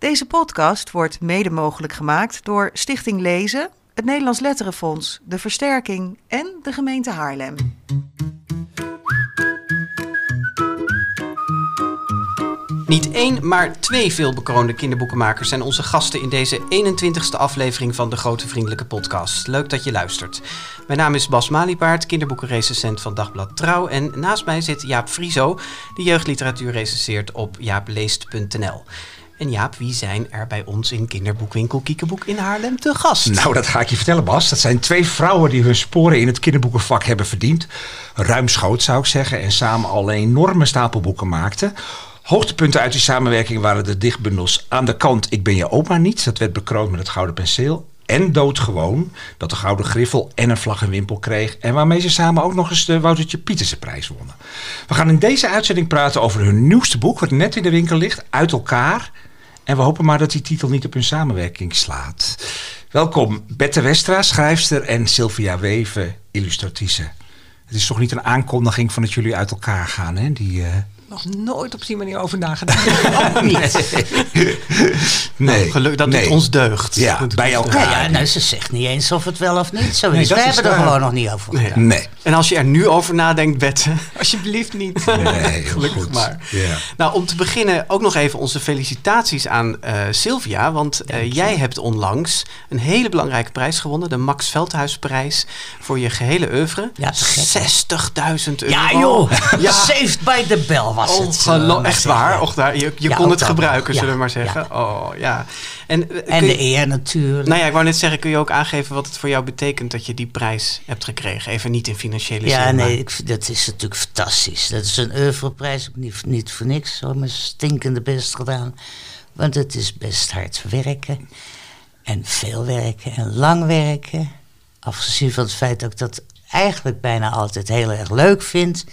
Deze podcast wordt mede mogelijk gemaakt door Stichting Lezen, het Nederlands Letterenfonds, de Versterking en de gemeente Haarlem. Niet één, maar twee veelbekroonde kinderboekenmakers zijn onze gasten in deze 21ste aflevering van de Grote Vriendelijke Podcast. Leuk dat je luistert. Mijn naam is Bas Maliepaard, kinderboekenrecensent van Dagblad Trouw. En naast mij zit Jaap Frieso, die jeugdliteratuur recenseert op jaapleest.nl. En Jaap, wie zijn er bij ons in kinderboekwinkel Kiekeboek in Haarlem te gast? Nou, dat ga ik je vertellen, Bas. Dat zijn twee vrouwen die hun sporen in het kinderboekenvak hebben verdiend. Ruimschoots zou ik zeggen. En samen al een enorme stapel boeken maakten. Hoogtepunten uit die samenwerking waren de dichtbundels Aan de kant Ik ben je oma niet. Dat werd bekroond met het gouden penseel. En Doodgewoon, dat de Gouden Griffel en een vlag en wimpel kreeg. En waarmee ze samen ook nog eens de Woutertje Pieterse prijs wonnen. We gaan in deze uitzending praten over hun nieuwste boek, wat net in de winkel ligt, Uit elkaar. En we hopen maar dat die titel niet op hun samenwerking slaat. Welkom Bette Westra, schrijfster en Sylvia Weven, illustratrice. Het is toch niet een aankondiging van dat jullie uit elkaar gaan, hè? Die, uh, nog nooit op die manier over nagedacht. Ook niet. nee. Nou, geluk dat nee. het ons deugt. Ja, bij elkaar. Ja, ja, nou, ze zegt niet eens of het wel of niet zo is. Nee, We is hebben er gewoon nog niet over Nee. gedaan. Nee. En als je er nu over nadenkt, Bette, Alsjeblieft niet. Nee, heel Gelukkig goed. maar. Ja. Nou, om te beginnen ook nog even onze felicitaties aan eh, Sylvia. Want eh, jij hebt onlangs een hele belangrijke prijs gewonnen. De Max Veldhuisprijs voor je gehele oeuvre. Ja, te gek, 60.000 euro. Ja, joh. Ja. Saved by the bell was het. Ongelo- echt waar. Och, daar, je je Ja, kon het gebruiken, Ja, zullen we maar zeggen. Oh, ja. En, eh, En de eer natuurlijk. nou ja, ik wou net zeggen, kun je ook aangeven wat het voor jou betekent dat je die prijs hebt gekregen? Even niet in financiële ja, zin. maar- nee, ik, dat is natuurlijk fantastisch. Dat is een oeuvreprijs, ook niet, niet voor niks. Zo mijn stinkende best gedaan. Want het is best hard werken. En veel werken en lang werken. Afgezien van het feit dat ik dat eigenlijk bijna altijd heel erg leuk vind.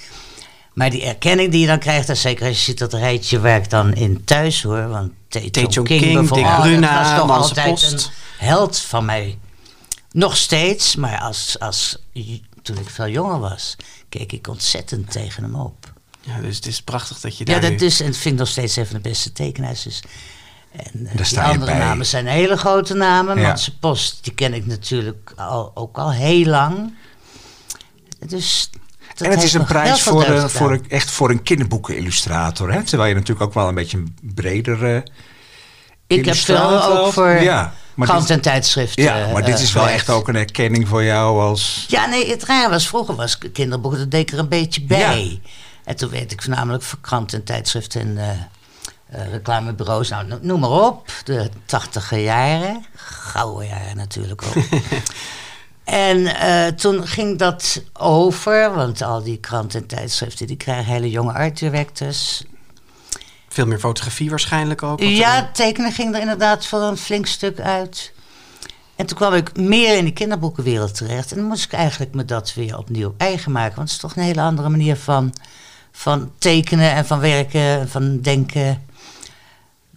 Maar die erkenning die je dan krijgt, en zeker als je ziet dat rijtje ik dan in thuis hoor. Want Tae King, King, bijvoorbeeld, Dick Bruna, dat was toch Manse altijd Post. een held van mij. Nog steeds, maar als, als, toen ik veel jonger was, keek ik ontzettend tegen hem op. Ja, dus het is prachtig dat je Ja, daar dat nu- is, en dat vind ik nog steeds even de beste tekenaars. Dus. En eh, die andere bij. namen zijn hele grote namen. Ja. Manse Post, die ken ik natuurlijk al, ook al heel lang. Dus dat En het is een prijs voor, deugd eh, voor een, echt voor een kinderboekenillustrator. Hè? Terwijl je natuurlijk ook wel een beetje een bredere Ik heb veel ook voor Ja, krant en tijdschriften. ja, maar dit eh, is wel echt ook een erkenning voor jou als... Ja, nee, het raar was, vroeger was kinderboeken, dat deed ik er een beetje bij. En toen werd ik voornamelijk voor kranten en tijdschriften en eh, eh, reclamebureaus, nou, no- noem maar op. De tachtiger jaren, gouden jaren natuurlijk ook. en eh, toen ging dat over, want al die kranten en tijdschriften, die krijgen hele jonge art directors. Veel meer fotografie waarschijnlijk ook. Ja, tekenen ging er inderdaad voor een flink stuk uit. En toen kwam ik meer in de kinderboekenwereld terecht. En dan moest ik eigenlijk me dat weer opnieuw eigen maken. Want het is toch een hele andere manier van, van tekenen en van werken en van denken.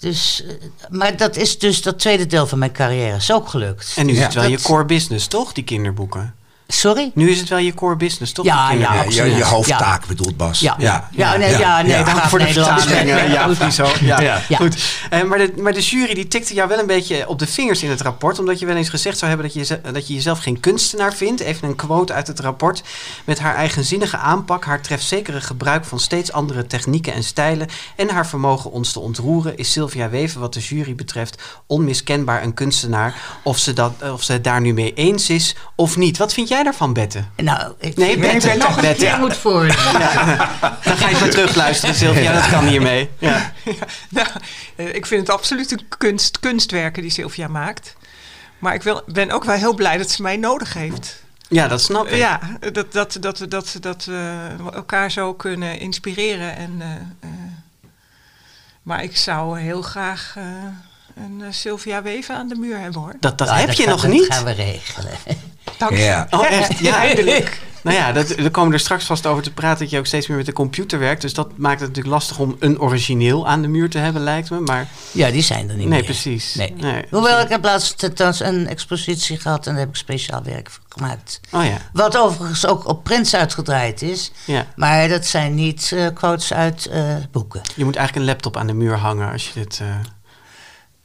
Dus, eh, maar dat is dus dat tweede deel van mijn carrière is ook gelukt. En nu Ja. het wel je core business, toch? Die kinderboeken. Sorry? Nu is het wel je core business, toch? Ja, ja, je, je hoofdtaak bedoelt Bas. Ja, ja, ja, nee, Ja. nee, voor de Nederlands. vertalingen. Ja, precies zo. Ja. Goed. Eh, maar, de, maar de jury die tikte jou wel een beetje op de vingers in het rapport. Omdat je wel eens gezegd zou hebben dat je, dat je jezelf geen kunstenaar vindt. Even een quote uit het rapport. Met haar eigenzinnige aanpak, haar trefzekere gebruik van steeds andere technieken en stijlen. En haar vermogen ons te ontroeren. Is Sylvia Weven wat de jury betreft onmiskenbaar een kunstenaar. Of ze, dat, of ze het daar nu mee eens is of niet. Wat vind jij daarvan, Bette? Nou, ik Nee, Bette, je nog een Bette. keer moet voorlezen. Dan ga je maar terugluisteren, Sylvia. Dat kan hiermee. Ja. nou, eh, ik vind het absoluut een kunst, kunstwerken die Sylvia maakt. Maar ik wil, ben ook wel heel blij dat ze mij nodig heeft. ja, dat snap ik. Ja, dat, dat, dat, dat, dat eh, we elkaar zo kunnen inspireren. En, eh, eh, maar ik zou heel graag een Sylvia Weven aan de muur hebben hoor. Dat, dat Nou, heb je nog niet. Dat gaan we regelen. Ja. Oh, echt? Ja. Eindelijk. Nou ja, dat, daar komen we er straks vast over te praten dat je ook steeds meer met de computer werkt. Dus dat maakt het natuurlijk lastig om een origineel aan de muur te hebben, lijkt me. Maar Ja, die zijn er niet nee, meer. precies. Nee. Nee. Hoewel ik heb laatst een expositie gehad en daar heb ik speciaal werk voor gemaakt. Oh ja, Wat overigens ook op prints uitgedraaid is. ja. Maar dat zijn niet eh, quotes uit eh, boeken. Je moet eigenlijk een laptop aan de muur hangen als je dit... eh,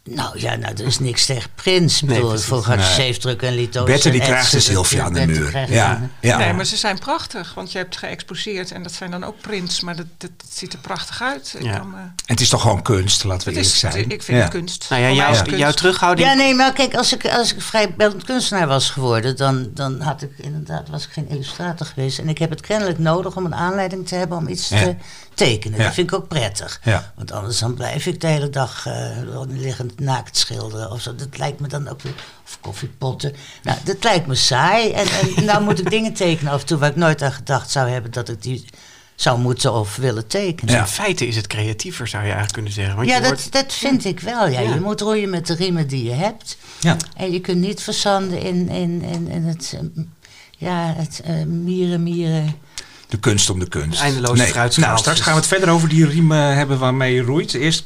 Nou ja, nou, er is niks tegen Prins. Ik Nee, bedoel, precies. vroeger had je Nee. zeefdruk en litoos. Bette die krijgt de etsen. Sylvia aan de muur. Ja, een- ja. Nee, maar ze zijn prachtig, want je hebt geëxposeerd en dat zijn dan ook prints, maar dat, dat, ziet er prachtig uit. Ja. kan me- En het is toch gewoon kunst, laten we het eerlijk is, zijn. ik vind Ja. het kunst. Nou ja, Voor mij jouw, kunst. terughouding... Ja, nee, maar kijk, als ik, als ik vrijbeeldend kunstenaar was geworden, dan, dan had ik inderdaad, was ik geen illustrator geweest. En ik heb het kennelijk nodig om een aanleiding te hebben om iets Ja. te tekenen. Ja. Dat vind ik ook prettig. Ja. Want anders dan blijf ik de hele dag eh, liggend naakt schilderen of zo. Dat lijkt me dan ook weer, of koffiepotten. Nou, dat lijkt me saai. En, en nou moet ik dingen tekenen af en toe waar ik nooit aan gedacht zou hebben dat ik die zou moeten of willen tekenen. Dus in feite is het creatiever, zou je eigenlijk kunnen zeggen. Want Ja, je dat, wordt- dat vind ik wel. Ja. Ja. Je moet roeien met de riemen die je hebt. Ja. En je kunt niet verzanden in, in, in, in het, eh, ja, het eh, mieren, mieren. De kunst om de kunst. Eindeloze fruitschaaltjes. Nou, straks gaan we het verder over die riemen hebben waarmee je roeit. Eerst,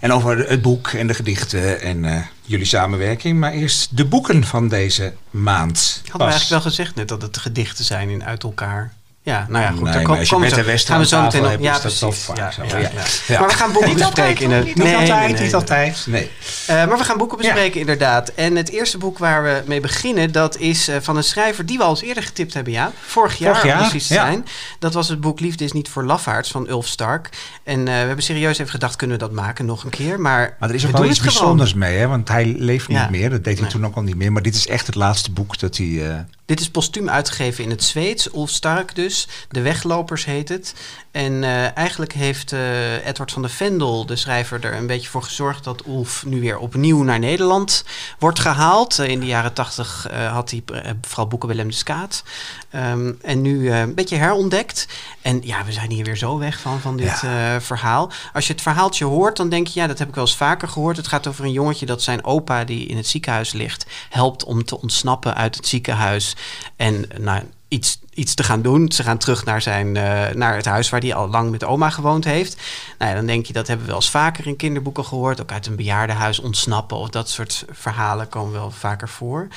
en over het boek en de gedichten en eh, jullie samenwerking. Maar eerst de boeken van deze maand. Hadden we eigenlijk wel gezegd net dat het gedichten zijn in uit elkaar. Ja, nou ja, goed. Nee, daar kom- we zo- gaan we zo meteen op. Ja, dat precies. vaak Ja, zo, ja, ja. ja. Ja. Maar we gaan boeken bespreken. in het- Niet Nee, altijd, nee, niet altijd. Nee. Eh, maar we gaan boeken bespreken, inderdaad. En het eerste boek waar we mee beginnen, dat is eh, van een schrijver die we al eens eerder getipt hebben, ja. Vorig jaar, Vorig jaar, om precies te zijn. Dat was het boek Liefde is niet voor lafaards van Ulf Stark. En eh, we hebben serieus even gedacht, kunnen we dat maken nog een keer? Maar, Maar er is ook wel iets bijzonders mee, hè? want hij leeft niet meer. Dat deed hij toen ook al niet meer. Maar dit is echt het laatste boek dat hij... Dit is postuum uitgegeven in het Zweeds. Ulf Stark dus. De Weglopers heet het. En eh, eigenlijk heeft eh, Edward van de Vendel, de schrijver, er een beetje voor gezorgd dat Ulf nu weer opnieuw naar Nederland wordt gehaald. Eh, in de jaren tachtig had hij vooral boeken Willem de Skaat. Ehm, en nu een beetje herontdekt. En ja, we zijn hier weer zo weg van, van dit verhaal. Als je het verhaaltje hoort, dan denk je, ja, dat heb ik wel eens vaker gehoord. Het gaat over een jongetje dat zijn opa, die in het ziekenhuis ligt, helpt om te ontsnappen uit het ziekenhuis. En nou, iets, iets te gaan doen. Ze gaan terug naar, zijn, eh, naar het huis waar hij al lang met oma gewoond heeft. Nou ja, dan denk je, dat hebben we wel eens vaker in kinderboeken gehoord. Ook uit een bejaardenhuis ontsnappen of dat soort verhalen komen wel vaker voor.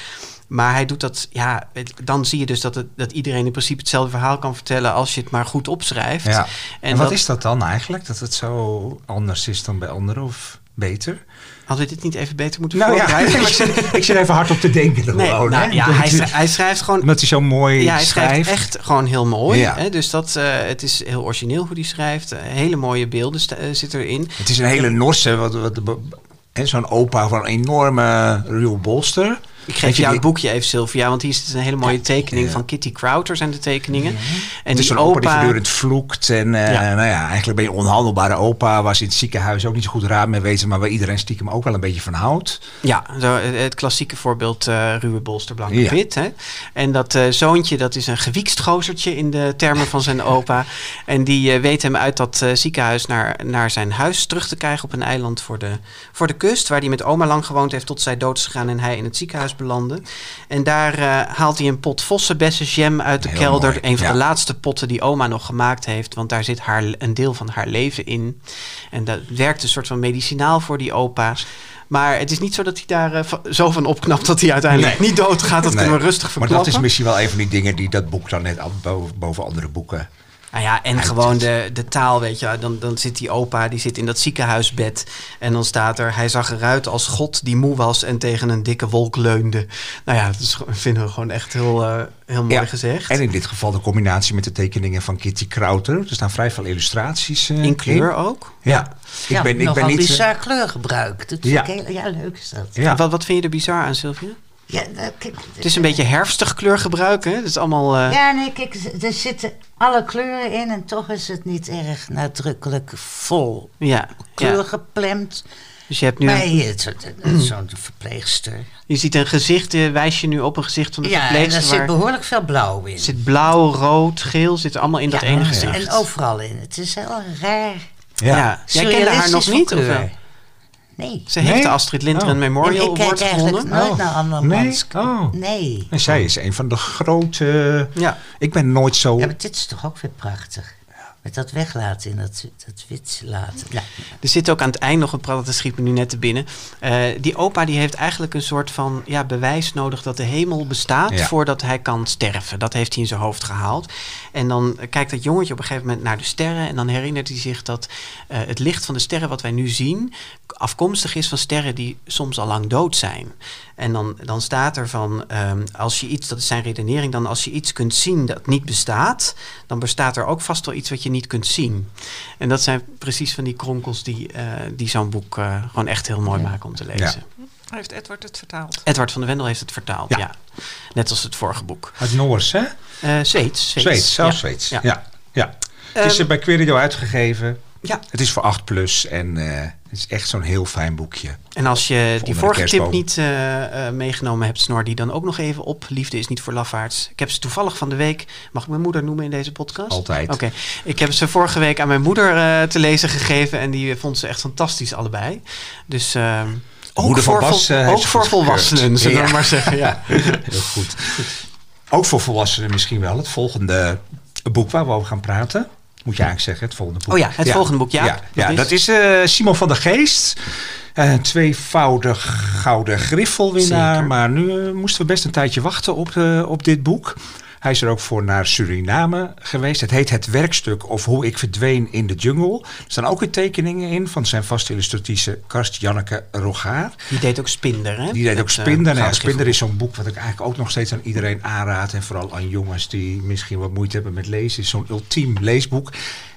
Maar hij doet dat, ja, dan zie je dus dat, het, dat iedereen in principe hetzelfde verhaal kan vertellen als je het maar goed opschrijft. ja. En, wat dat- is dat dan eigenlijk? Dat het zo anders is dan bij anderen of beter? Hadden we dit niet even beter moeten Nou ja, voorbereiden? ik zit, ik zit even hard op te denken Nee, gewoon. nou ja, hij, het- schrij- hij schrijft gewoon Omdat hij zo mooi Ja, hij schrijft schrijft. echt gewoon heel mooi. Ja. Hè? Dus dat, eh, het is heel origineel hoe hij schrijft. Eh, hele mooie beelden eh, zitten erin. Het is een hele norse, wat, wat, zo'n opa van een enorme ruwe bolster. Ik geef jou het boekje even, Sylvia, want hier zit een hele mooie tekening Ja. van Kitty Crowther zijn de tekeningen. En Het is die een opa die voortdurend vloekt. En eh, Ja. nou ja, eigenlijk ben je onhandelbare opa. Was in het ziekenhuis ook niet zo goed raad mee weten. Maar waar iedereen stiekem ook wel een beetje van houdt. Ja, zo, eh, het klassieke voorbeeld eh ruwe bolster, blank en Ja. wit. Hè? En dat zoontje, dat is een gewiekst gozertje in de termen van zijn opa. En die weet hem uit dat ziekenhuis naar, naar zijn huis terug te krijgen op een eiland voor de, voor de kust. Waar hij met oma lang gewoond heeft tot zij dood is gegaan en hij in het ziekenhuis belandde. En daar eh, haalt hij een pot vossenbessenjam uit de Heel kelder. mooi, Een van ja. de laatste potten die oma nog gemaakt heeft. Want daar zit haar, een deel van haar leven in. En dat werkt een soort van medicinaal voor die opa's. Maar het is niet zo dat hij daar eh, zo van opknapt dat hij uiteindelijk Nee. niet doodgaat. Dat Nee. kunnen we rustig Maar verklappen. dat is misschien wel een van die dingen die dat boek dan net boven andere boeken. Nou ja, en gewoon de, de taal, weet je. Dan, dan zit die opa, die zit in dat ziekenhuisbed. En dan staat er, hij zag eruit als God die moe was en tegen een dikke wolk leunde. Nou ja, dat is, vinden we gewoon echt heel, eh, heel mooi Ja, gezegd. En in dit geval de combinatie met de tekeningen van Kitty Krauter. Er staan vrij veel illustraties eh, in kleur ook. Ja, ik ja, ben, ik nogal ben niet... eh, bizar kleurgebruik. Dat Ja. heel- ja, leuk is dat. Ja. Wat, wat vind je er bizar aan, Sylvia? Ja, nou, kijk, Het is een beetje herfstig kleurgebruik, hè? Het is allemaal... eh, Ja, nee, kijk, er zitten alle kleuren in en toch is het niet erg nadrukkelijk vol ja, kleur ja. geplemd. Dus je hebt nu... Een- zo'n verpleegster. je ziet een gezicht, wijs je nu op een gezicht van de Ja, verpleegster. daar zit waar- behoorlijk veel blauw in. zit blauw, rood, geel, zit allemaal in dat Ja, ene ja. gezicht. En overal in. Het is heel raar. Ja. Ja. Jij kende haar nog niet, of wel? Nee. Ze heeft Nee? de Astrid Lindgren Oh. Memorial En ik kijk Award eigenlijk gewonnen. nooit Oh. naar Nee? andermans. Oh. Nee. En zij is een van de grote... Ja. Ik ben nooit zo... Ja, maar dit is toch ook weer prachtig. Met dat weglaten in dat, dat wit laten. Ja. Er zit ook aan het eind nog een praat, dat schiet me nu net te binnen. Eh, die opa die heeft eigenlijk een soort van ja, bewijs nodig dat de hemel bestaat Ja. voordat hij kan sterven. Dat heeft hij in zijn hoofd gehaald. En dan kijkt dat jongetje op een gegeven moment naar de sterren en dan herinnert hij zich dat eh, het licht van de sterren wat wij nu zien afkomstig is van sterren die soms al lang dood zijn. En dan, dan staat er van, ehm, als je iets, dat is zijn redenering, dan als je iets kunt zien dat niet bestaat, dan bestaat er ook vast wel iets wat je niet kunt zien. En dat zijn precies van die kronkels die, eh, die zo'n boek eh, gewoon echt heel mooi maken om te lezen. Heeft Edward het vertaald? Edward van de Wendel heeft het vertaald, ja. Ja. Net als het vorige boek. Uit Noors, hè? Eh Zweeds. Zweeds, zelfs ja. Zweeds. Ja. Ja. Ja. Het is Ehm, eh, bij Querido uitgegeven. Ja, Het is voor 8 plus en eh, het is echt zo'n heel fijn boekje. en als je die vorige tip niet eh, eh, meegenomen hebt, snor die dan ook nog even op. Liefde is niet voor lafaards. Ik heb ze toevallig van de week, mag ik mijn moeder noemen in deze podcast? Altijd. Oké, ik heb ze vorige week aan mijn moeder te lezen gegeven en die vond ze echt fantastisch allebei. Dus eh, ook Moeder van voor, Bas, ook voor volwassenen, zullen we Ja. maar zeggen. Ja. Heel goed. Ook voor volwassenen misschien wel. Het volgende boek waar we over gaan praten. Moet je eigenlijk zeggen, het volgende boek. Oh ja, het volgende boek, ja. Ja, Dat ja, is- dat is eh, Simon van der Geest. Een tweevoudig gouden griffelwinnaar. Maar nu eh, moesten we best een tijdje wachten op, op dit boek. Hij is er ook voor naar Suriname geweest. Het heet Het Werkstuk of Hoe ik verdween in de jungle. Er staan ook weer tekeningen in van zijn vaste illustratrice Karst Janneke Rogaar. Die deed ook Spinder, hè? Die deed ook Met, eh, Spinder. Ja, Gouden Spinder is zo'n boek wat ik eigenlijk ook nog steeds aan iedereen aanraad. En vooral aan jongens die misschien wat moeite hebben met lezen. is zo'n ultiem leesboek.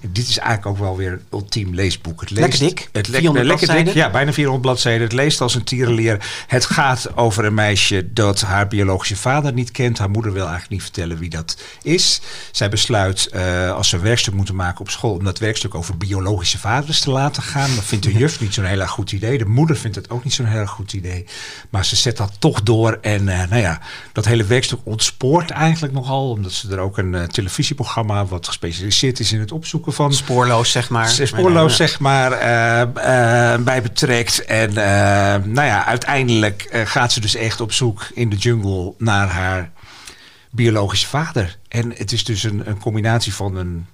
Dit is eigenlijk ook wel weer een ultiem leesboek. Het leest, Lekker dik, Het le- 400 lekker dik, bladzijden. ja, bijna 400 bladzijden. Het leest als een tierenleer. Het gaat over een meisje dat haar biologische vader niet kent. Haar moeder wil eigenlijk niet vertellen wie dat is. Zij besluit eh, als ze een werkstuk moeten maken op school... om dat werkstuk over biologische vaders te laten gaan. Dat vindt de juf niet zo'n heel erg goed idee. De moeder vindt het ook niet zo'n heel erg goed idee. Maar ze zet dat toch door. En eh, nou ja, dat hele werkstuk ontspoort eigenlijk nogal. Omdat ze er ook een eh, televisieprogramma... wat gespecialiseerd is in het opzoeken van... Spoorloos, zeg maar. Spoorloos, Ja. zeg maar, eh, eh, bij betrekt. En eh, nou ja, uiteindelijk gaat ze dus echt op zoek in de jungle naar haar biologische vader. En het is dus een, een combinatie van een,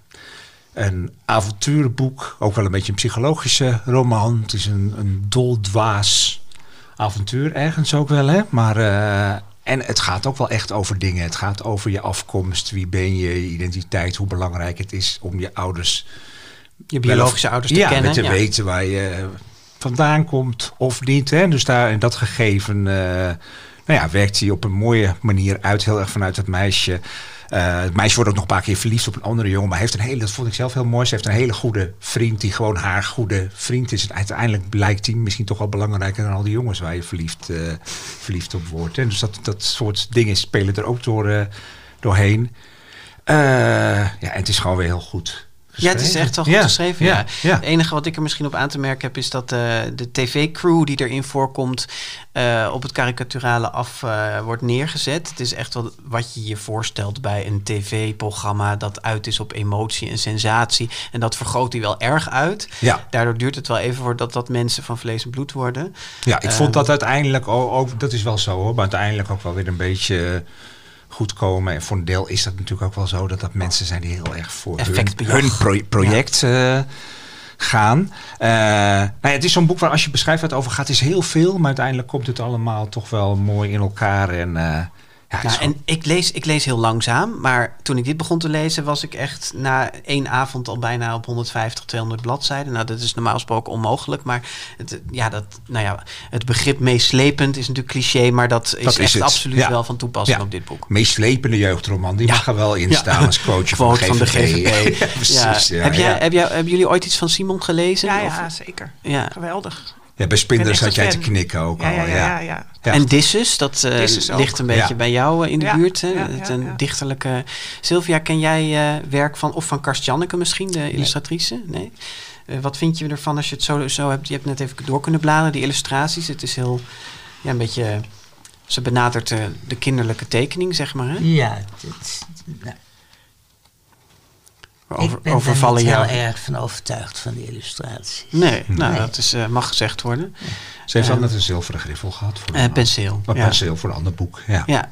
een avonturenboek, ook wel een beetje een psychologische roman. Het is een, een doldwaas avontuur ergens ook wel, hè? Maar... eh, en het gaat ook wel echt over dingen. Het gaat over je afkomst, wie ben je, je identiteit, hoe belangrijk het is om je ouders Je biologische ouders te ja, kennen. met te ja. weten waar je vandaan komt of niet. Hè? Dus daar in dat gegeven eh, nou ja, werkt hij op een mooie manier uit. Heel erg vanuit het meisje. Eh, het meisje wordt ook nog een paar keer verliefd op een andere jongen. Maar heeft een hele, dat vond ik zelf heel mooi. Ze heeft een hele goede vriend die gewoon haar goede vriend is. En uiteindelijk blijkt hij misschien toch wel belangrijker dan al die jongens waar je verliefd, eh, verliefd op wordt. Hè? Dus dat, dat soort dingen spelen er ook door, eh, doorheen. Ja, en het is gewoon weer heel goed. Ja, het is echt wel goed Ja, geschreven. Ja. Ja. Het enige wat ik er misschien op aan te merken heb, is dat eh, de tv-crew die erin voorkomt, eh, op het karikaturale af eh, wordt neergezet. Het is echt wel wat je je voorstelt bij een tv-programma dat uit is op emotie en sensatie. En dat vergroot hij wel erg uit. Ja. Daardoor duurt het wel even voordat dat mensen van vlees en bloed worden. Ja, ik Ehm. vond dat uiteindelijk ook, ook, dat is wel zo hoor, maar uiteindelijk ook wel weer een beetje goed komen. En voor een deel is dat natuurlijk ook wel zo dat dat mensen zijn die heel erg voor hun, project eh, gaan. Eh, nou ja, het is zo'n boek waar als je beschrijft het over gaat, is heel veel, maar uiteindelijk komt het allemaal toch wel mooi in elkaar. En, eh, ja, Nou, en ik lees, ik lees heel langzaam, maar toen ik dit begon te lezen, was ik echt na één avond al bijna op 150, 200 bladzijden. Nou, dat is normaal gesproken onmogelijk, maar het, ja, dat, nou ja, het begrip meeslepend is natuurlijk cliché, maar dat is, Dat is echt het. absoluut Ja. wel van toepassing Ja. op dit boek. meeslepende jeugdroman, die Ja. mag er wel in Ja. staan als quoteje van, Quote van de GVP. ja, precies. Ja. Ja, heb, jij, heb jij, hebben jullie ooit iets van Simon gelezen? Ja, Of- ja, zeker. ja. Geweldig. Ja, bij Spinder echt zat een jij te knikken ook Ja, al. ja, ja, ja, ja. Ja. En Dissus, dat eh, Dissus ligt een beetje Ja. bij jou eh, in de Ja, buurt. Hè? ja, Het ja, een ja. dichterlijke... Sylvia, ken jij eh, werk van, of van Karst Janneke misschien, de illustratrice? Nee? Eh, wat vind je ervan als je het zo, zo hebt? Je hebt net even door kunnen bladeren, die illustraties. Het is heel, ja, een beetje... Ze benadert de, de kinderlijke tekening, zeg maar. Hè? Ja, dit, nou, Over, ik ben overvallen er niet jou. heel erg van overtuigd van die illustraties. Nee, nou, Nee. dat is, eh, mag gezegd worden. Ze heeft Eh, altijd een zilveren griffel gehad. Voor Eh, een, penseel. een ja. penseel voor een ander boek. Ja. Ja.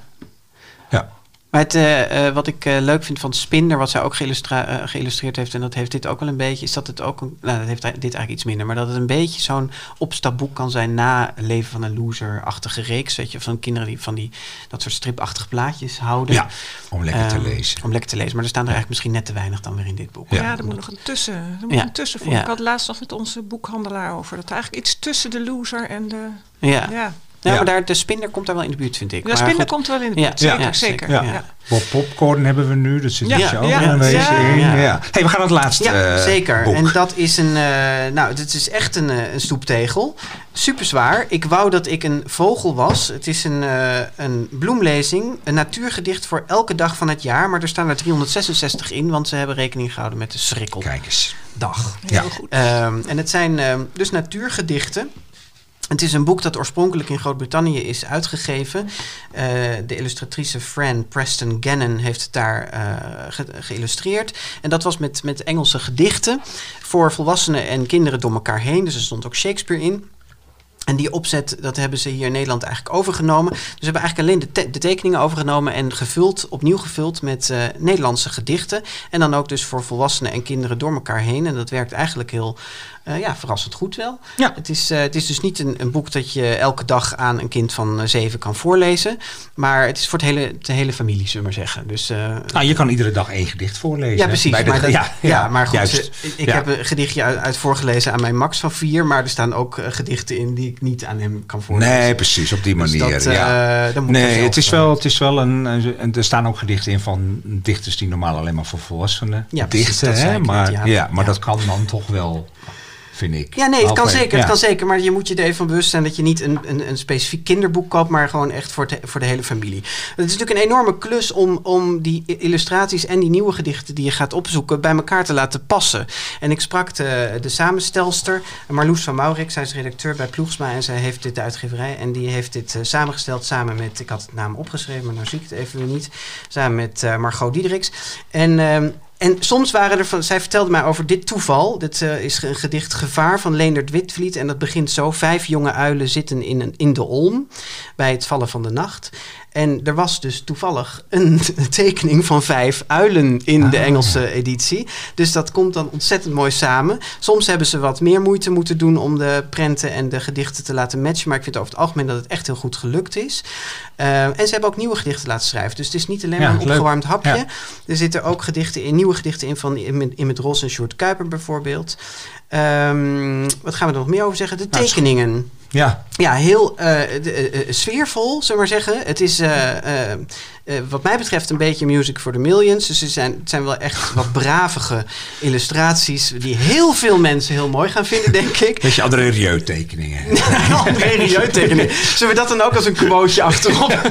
Ja. Maar het, eh, eh, wat ik eh, leuk vind van Spinder, wat zij ook geïllustra- geïllustreerd heeft, en dat heeft dit ook wel een beetje, is dat het ook, een, nou dat heeft dit eigenlijk iets minder, maar dat het een beetje zo'n opstapboek kan zijn na het leven van een loser-achtige reeks, weet je, van kinderen die van die, dat soort stripachtige plaatjes houden. Ja, om lekker te Ehm, lezen. Om lekker te lezen, maar er staan er eigenlijk misschien net te weinig dan weer in dit boek. Ja. Ja, er moet nog een tussen. Er moet Ja. een tussen voor. Ja. Ik had laatst nog met onze boekhandelaar over. Dat er eigenlijk iets tussen de loser en de. Ja, ja. Ja, Ja. maar daar, de Spinder komt daar wel in de buurt, vind ik. de Maar spinder goed, komt wel in de Ja, buurt. ja, Zeker, ja, zeker. Ja. ja. Popcorn hebben we nu, dat zit Ja, ja, ook ja, wel een beetje ja, in. ja. Ja. Hey, we gaan naar het laatste Ja, eh, zeker. boek. En dat is een. eh, nou, dit is echt een, eh, een stoeptegel. Super zwaar. Ik wou dat ik een vogel was. Het is een, eh, een bloemlezing. Een natuurgedicht voor elke dag van het jaar. Maar er staan er 366 in, want ze hebben rekening gehouden met de schrikkeldag. Kijk eens. Ja. Heel goed. Ehm, en het zijn ehm, dus natuurgedichten. Het is een boek dat oorspronkelijk in Groot-Brittannië is uitgegeven. Eh, de illustratrice Fran Preston Gannon heeft het daar ge- geïllustreerd. En dat was met, met Engelse gedichten voor volwassenen en kinderen door elkaar heen. Dus er stond ook Shakespeare in. En die opzet, dat hebben ze hier in Nederland eigenlijk overgenomen. Dus ze hebben eigenlijk alleen de tekeningen overgenomen en gevuld, opnieuw gevuld met eh, Nederlandse gedichten. En dan ook dus voor volwassenen en kinderen door elkaar heen. En dat werkt eigenlijk heel eh, ja, verrassend goed wel. Ja. Het, is, eh, het is dus niet een, een boek dat je elke dag aan een kind van eh, zeven kan voorlezen. Maar het is voor het hele, de hele familie, zullen we maar zeggen. Dus, Nou, je kan iedere dag één gedicht voorlezen. ja, precies. De- dat- ja, ja, maar goed, juist. ik heb een gedichtje uit, uit voorgelezen aan mijn Max van vier. Maar er staan ook gedichten in die ik niet aan hem kan voorlezen. Nee, precies, op die Dus manier. dat, eh, ja. dat moet Nee, het is wel, het is wel een, een- Er staan ook gedichten in van dichters die normaal alleen maar voor volwassenen Ja, dichten. hè, maar, ja. ja. maar Ja. dat kan dan toch wel, vind ik. Ja, nee, het kan zeker. ja. Het kan zeker. Maar je moet je er even van bewust zijn dat je niet een, een, een specifiek kinderboek koopt, maar gewoon echt voor, voor de hele familie. Het is natuurlijk een enorme klus om, om die illustraties en die nieuwe gedichten die je gaat opzoeken bij elkaar te laten passen. En ik sprak de, de samenstelster, Marloes van Maurik. Zij is redacteur bij Ploegsma en zij heeft dit de uitgeverij. En die heeft dit eh, samengesteld samen met, ik had het naam opgeschreven, maar nou zie ik het even weer niet. Samen met eh, Margot Diederiks. En ehm, en soms waren er van, zij vertelde mij over dit toeval. Dit eh, is een gedicht Gevaar van Leendert Witvliet. En dat begint zo. Vijf jonge uilen zitten in, een, in de olm bij het vallen van de nacht. En er was dus toevallig een tekening van vijf uilen in de Ah, Engelse editie. Dus dat komt dan ontzettend mooi samen. Soms hebben ze wat meer moeite moeten doen om de prenten en de gedichten te laten matchen. Maar ik vind over het algemeen dat het echt heel goed gelukt is. Uh, en ze hebben ook nieuwe gedichten laten schrijven. Dus het is niet alleen Ja, maar een leuk. opgewarmd hapje. Ja. Er zitten ook gedichten in, nieuwe gedichten in van in met Ros en Sjoerd Kuiper bijvoorbeeld. Um, wat gaan we er nog meer over zeggen? De Nou, tekeningen. Ja. Ja, heel uh, de, uh, sfeervol, zullen we maar zeggen. Het is uh, wat mij betreft een beetje music for the millions. Dus het zijn, het zijn wel echt wat bravige illustraties die heel veel mensen heel mooi gaan vinden, denk ik. Beetje André Rieu tekeningen. André Rieu tekeningen. Zullen we dat dan ook als een quoteje achterop?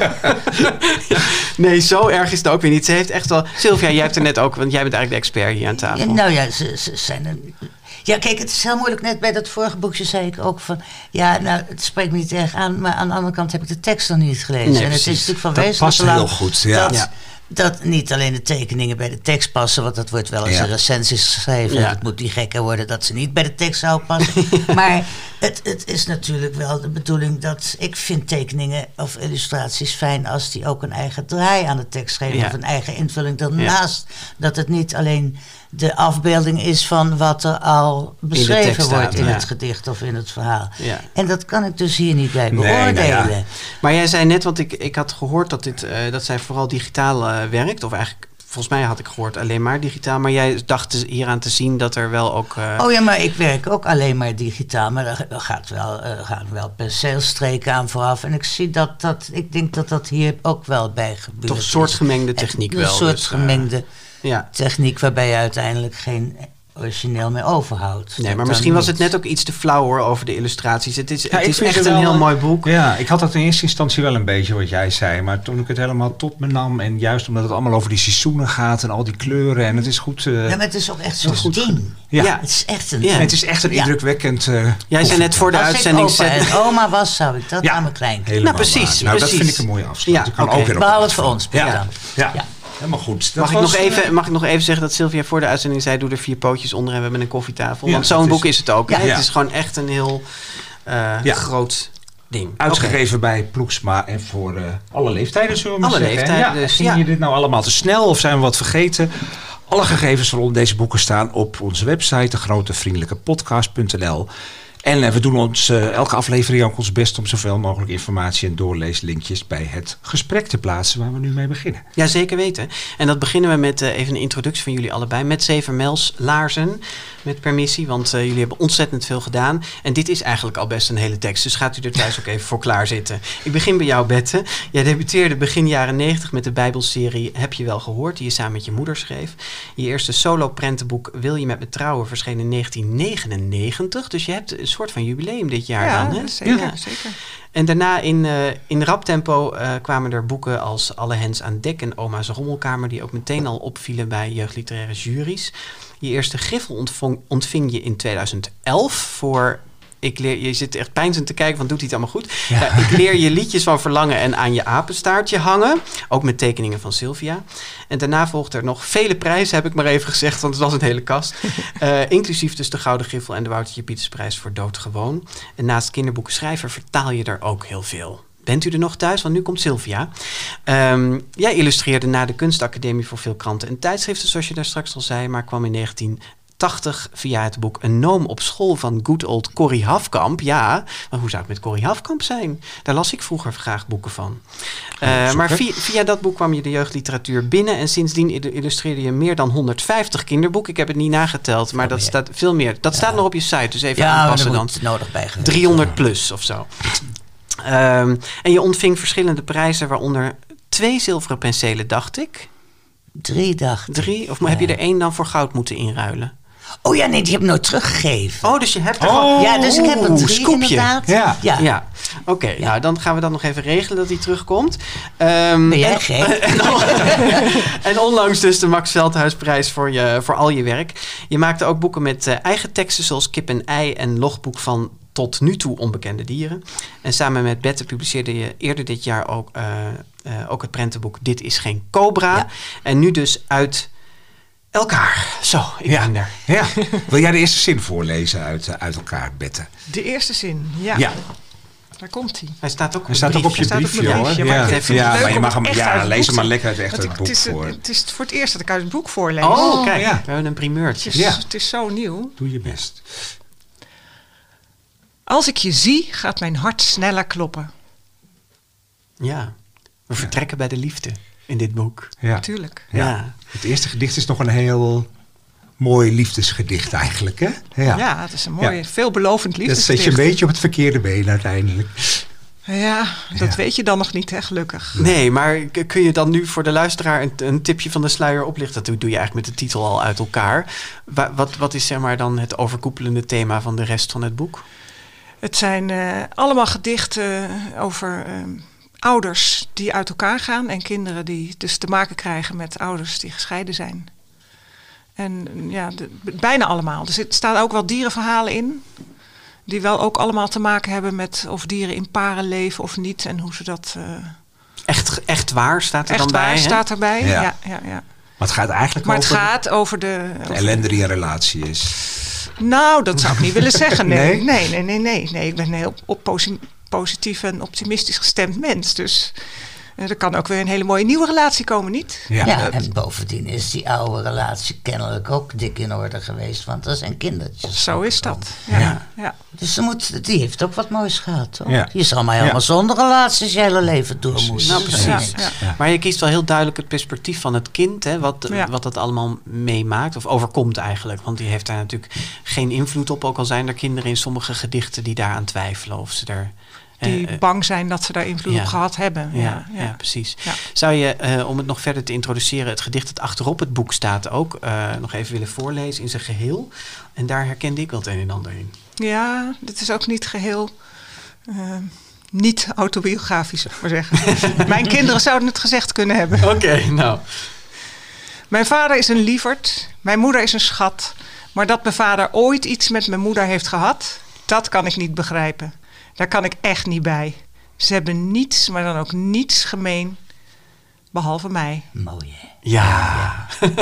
Nee, zo erg is het ook weer niet. Ze heeft echt wel... Sylvia, jij hebt er net ook, want jij bent eigenlijk de expert hier aan tafel. Ja, nou ja, ze, ze zijn een... Ja, kijk, het is heel moeilijk. Net bij dat vorige boekje zei ik ook van... Ja, nou, het spreekt me niet erg aan. Maar aan de andere kant heb ik de tekst nog niet gelezen. Nee, en het is natuurlijk van Dat wezenlijk past belang heel goed, ja. Dat, Ja. dat niet alleen de tekeningen bij de tekst passen... want dat wordt wel eens Ja. in recensies geschreven. Ja. Het moet niet gekker worden dat ze niet bij de tekst zouden passen. maar het, het is natuurlijk wel de bedoeling dat... Ik vind tekeningen of illustraties fijn... als die ook een eigen draai aan de tekst geven... Of een eigen invulling daarnaast. Dat het niet alleen de afbeelding is van wat er al beschreven wordt staat, in ja. het gedicht of in het verhaal. Ja. En dat kan ik dus hier niet bij Nee, beoordelen. nou ja. Maar jij zei net, want ik, ik had gehoord dat, dit, eh, dat zij vooral digitaal eh, werkt. Of eigenlijk, volgens mij had ik gehoord alleen maar digitaal. Maar jij dacht hieraan te zien dat er wel ook... eh, Oh ja, maar ik werk ook alleen maar digitaal. Maar er gaat wel, er gaan wel penseelstreken aan vooraf. En ik zie dat dat, ik denk dat dat hier ook wel bij gebeurt. toch een soort gemengde techniek een wel. soort dus, eh, gemengde ja. techniek waarbij je uiteindelijk geen origineel meer overhoudt. Nee, maar Dat misschien was het net ook iets te flauw hoor over de illustraties. Het is, Ja, het is echt het een heel mooi boek. Ja, ik had dat in eerste instantie wel een beetje wat jij zei. Maar toen ik het helemaal tot me nam. En juist omdat het allemaal over die seizoenen gaat. En al die kleuren. En het is goed. eh, Ja, maar het is ook echt zo'n ding. ja. Ja. Het is echt een Ja. Het is echt een Ja. indrukwekkend. eh, Jij zei net voor de Als uitzending... ik opa zet- en oma was, zou ik dat Ja. aan mijn kleinkind. Nou, precies, waar. Nou, dat precies. vind ik een mooie afsluiting. Ja, kan ook weer op Behalve voor ons, Ja. dan. Ja. Helemaal goed. Dat Mag ik, nog even, eh, mag ik nog even zeggen dat Sylvia voor de uitzending zei... doe er vier pootjes onder en we hebben een koffietafel. Want zo'n boek is het ook. hè? Het is gewoon echt een heel eh, groot ding. Uitgegeven bij Ploegsma en voor eh, alle leeftijden, zullen we Alle zeggen. leeftijden ja, dus, ja. je dit nou allemaal te snel of zijn we wat vergeten? Alle gegevens rond deze boeken staan op onze website, degrotevriendelijkepodcast.nl. En eh, we doen ons eh, elke aflevering ook ons best om zoveel mogelijk informatie en doorleeslinkjes bij het gesprek te plaatsen waar we nu mee beginnen. Ja, zeker weten. En dat beginnen we met eh, even een introductie van jullie allebei. Met Zevermels Laarzen, met permissie, want jullie hebben ontzettend veel gedaan. En dit is eigenlijk al best een hele tekst, dus gaat u er thuis ook even voor klaar zitten. Ik begin bij jou, Bette. Jij debuteerde begin jaren 90 met de Bijbelserie Heb je wel gehoord, die je samen met je moeder schreef. Je eerste solo-prentenboek Wil je met me trouwen verscheen in 1999, dus je hebt soort van jubileum dit jaar ja, dan, hè? zeker, Ja. zeker. En daarna in, eh, in rap tempo eh, kwamen er boeken als Alle Hens aan Dek en Oma's Rommelkamer, die ook meteen al opvielen bij jeugdliteraire juries. Je eerste griffel ontving je in 2011 voor. Ik leer, je zit echt pijnzend te kijken van doet hij het allemaal goed? Ja. ik leer je liedjes van verlangen en aan je apenstaartje hangen. Ook met tekeningen van Sylvia. En daarna volgt er nog vele prijzen, heb ik maar even gezegd, want het was een hele kast. Eh, inclusief dus de Gouden Griffel en de Woutertje Pietersprijs voor Doodgewoon. En naast kinderboeken schrijver vertaal je er ook heel veel. Bent u er nog thuis? Want nu komt Sylvia. Ehm, jij illustreerde na de Kunstacademie voor veel kranten en tijdschriften, zoals je daar straks al zei, maar kwam in 1980 via het boek Een Noom op school van good old Corrie Hafkamp. Ja, maar hoe zou het met Corrie Hafkamp zijn? Daar las ik vroeger graag boeken van. Uh, opzoeken. maar via, via dat boek kwam je de jeugdliteratuur binnen en sindsdien illu- illustreerde je meer dan 150 kinderboeken. Ik heb het niet nageteld, maar dat staat veel meer. Dat staat nog op je site, dus even Ja, aanpassen dan. nodig bij geweest 300 worden. plus of zo. Ehm, en je ontving verschillende prijzen, waaronder twee zilveren penselen, dacht ik. Drie dagen. Drie, of heb je er één dan voor goud moeten inruilen? Oh ja, nee, die heb ik nooit teruggegeven. Oh, dus je hebt er Oh, ja, dus ik heb er Oeh, drie scoopje. inderdaad. Ja. ja. Ja, oké. Nou, dan gaan we dat nog even regelen dat hij terugkomt. Ehm, Ben jij en- gek? En, en onlangs dus de Max Veldhuisprijs voor, je, voor al je werk. Je maakte ook boeken met eh, eigen teksten zoals Kip en Ei en logboek van tot nu toe onbekende dieren. En samen met Bette publiceerde je eerder dit jaar ook, eh, eh, ook het prentenboek Dit is geen cobra. Ja. En nu dus uit elkaar. Zo, ik Ja. ben er. Ja. Wil jij de eerste zin voorlezen uit, eh, uit elkaar, Bette? De eerste zin, ja. Ja. Daar komt hij. Hij staat ook Hij staat ook op je staat op briefje, briefje, Ja, het ja maar je mag hem, ja, lees boek hem maar lekker uit echt het boek het, is, voor. het is voor het eerst dat ik uit het boek voorlees. Oh, kijk. ja. We hebben een primeurtje. Het is, Ja. het is zo nieuw. Doe je best. Als ik je zie, gaat mijn hart sneller kloppen. Ja, we vertrekken bij de liefde in dit boek. Ja. Natuurlijk. Ja. Ja. Het eerste gedicht is nog een heel mooi liefdesgedicht eigenlijk, hè? Ja. Ja, het is een mooi, Ja. veelbelovend Dat zet je liefdesgedicht. een beetje op het verkeerde been uiteindelijk. Ja, dat Ja. weet je dan nog niet, hè, gelukkig. Nee, maar kun je dan nu voor de luisteraar een, een tipje van de sluier oplichten? Dat doe je eigenlijk met de titel al uit elkaar. Wa- wat, wat is zeg maar dan het overkoepelende thema van de rest van het boek? Het zijn eh, allemaal gedichten over eh, ouders die uit elkaar gaan en kinderen die dus te maken krijgen met ouders die gescheiden zijn. En ja, de- bijna allemaal. Er zit- staan ook wel dierenverhalen in. Die wel ook allemaal te maken hebben met of dieren in paren leven of niet. En hoe ze dat eh, Echt, echt waar staat er echt dan bij? waar hè? staat erbij. Ja. Ja. Ja, ja, Maar het gaat eigenlijk Maar het over gaat over de. de over- ellende die een relatie is. Nou, dat zou ik niet willen zeggen. Nee, Nee? nee, nee, nee. nee. Ik ben een heel op positief en optimistisch gestemd mens. Dus eh, er kan ook weer een hele mooie nieuwe relatie komen, niet? Ja. Ja, en bovendien is die oude relatie kennelijk ook dik in orde geweest, want er zijn kindertjes. Zo is dat. Ja. Ja. Ja. Dus ze moet, die heeft ook wat moois gehad, toch? Ja. Je zal maar helemaal Ja. zonder relaties je hele leven door moeten. Nou, precies. Maar je kiest wel heel duidelijk het perspectief van het kind, hè, wat, Ja. wat dat allemaal meemaakt of overkomt eigenlijk. Want die heeft daar natuurlijk geen invloed op, ook al zijn er kinderen in sommige gedichten die daaraan twijfelen of ze er. Eh, Die eh, bang zijn dat ze daar invloed ja. op gehad hebben. ja, Ja, precies. Zou je, eh, om het nog verder te introduceren, het gedicht dat achterop het boek staat ook eh, nog even willen voorlezen in zijn geheel? En daar herkende ik wel het een en ander in. Ja, dit is ook niet geheel. eh, niet autobiografisch, zou ik maar zeggen. Mijn kinderen zouden het gezegd kunnen hebben. Oké, nou. Mijn vader is een lieverd, mijn moeder is een schat. Maar dat mijn vader ooit iets met mijn moeder heeft gehad, dat kan ik niet begrijpen. Daar kan ik echt niet bij. Ze hebben niets, maar dan ook niets gemeen, behalve mij. Mooi, hè? Ja.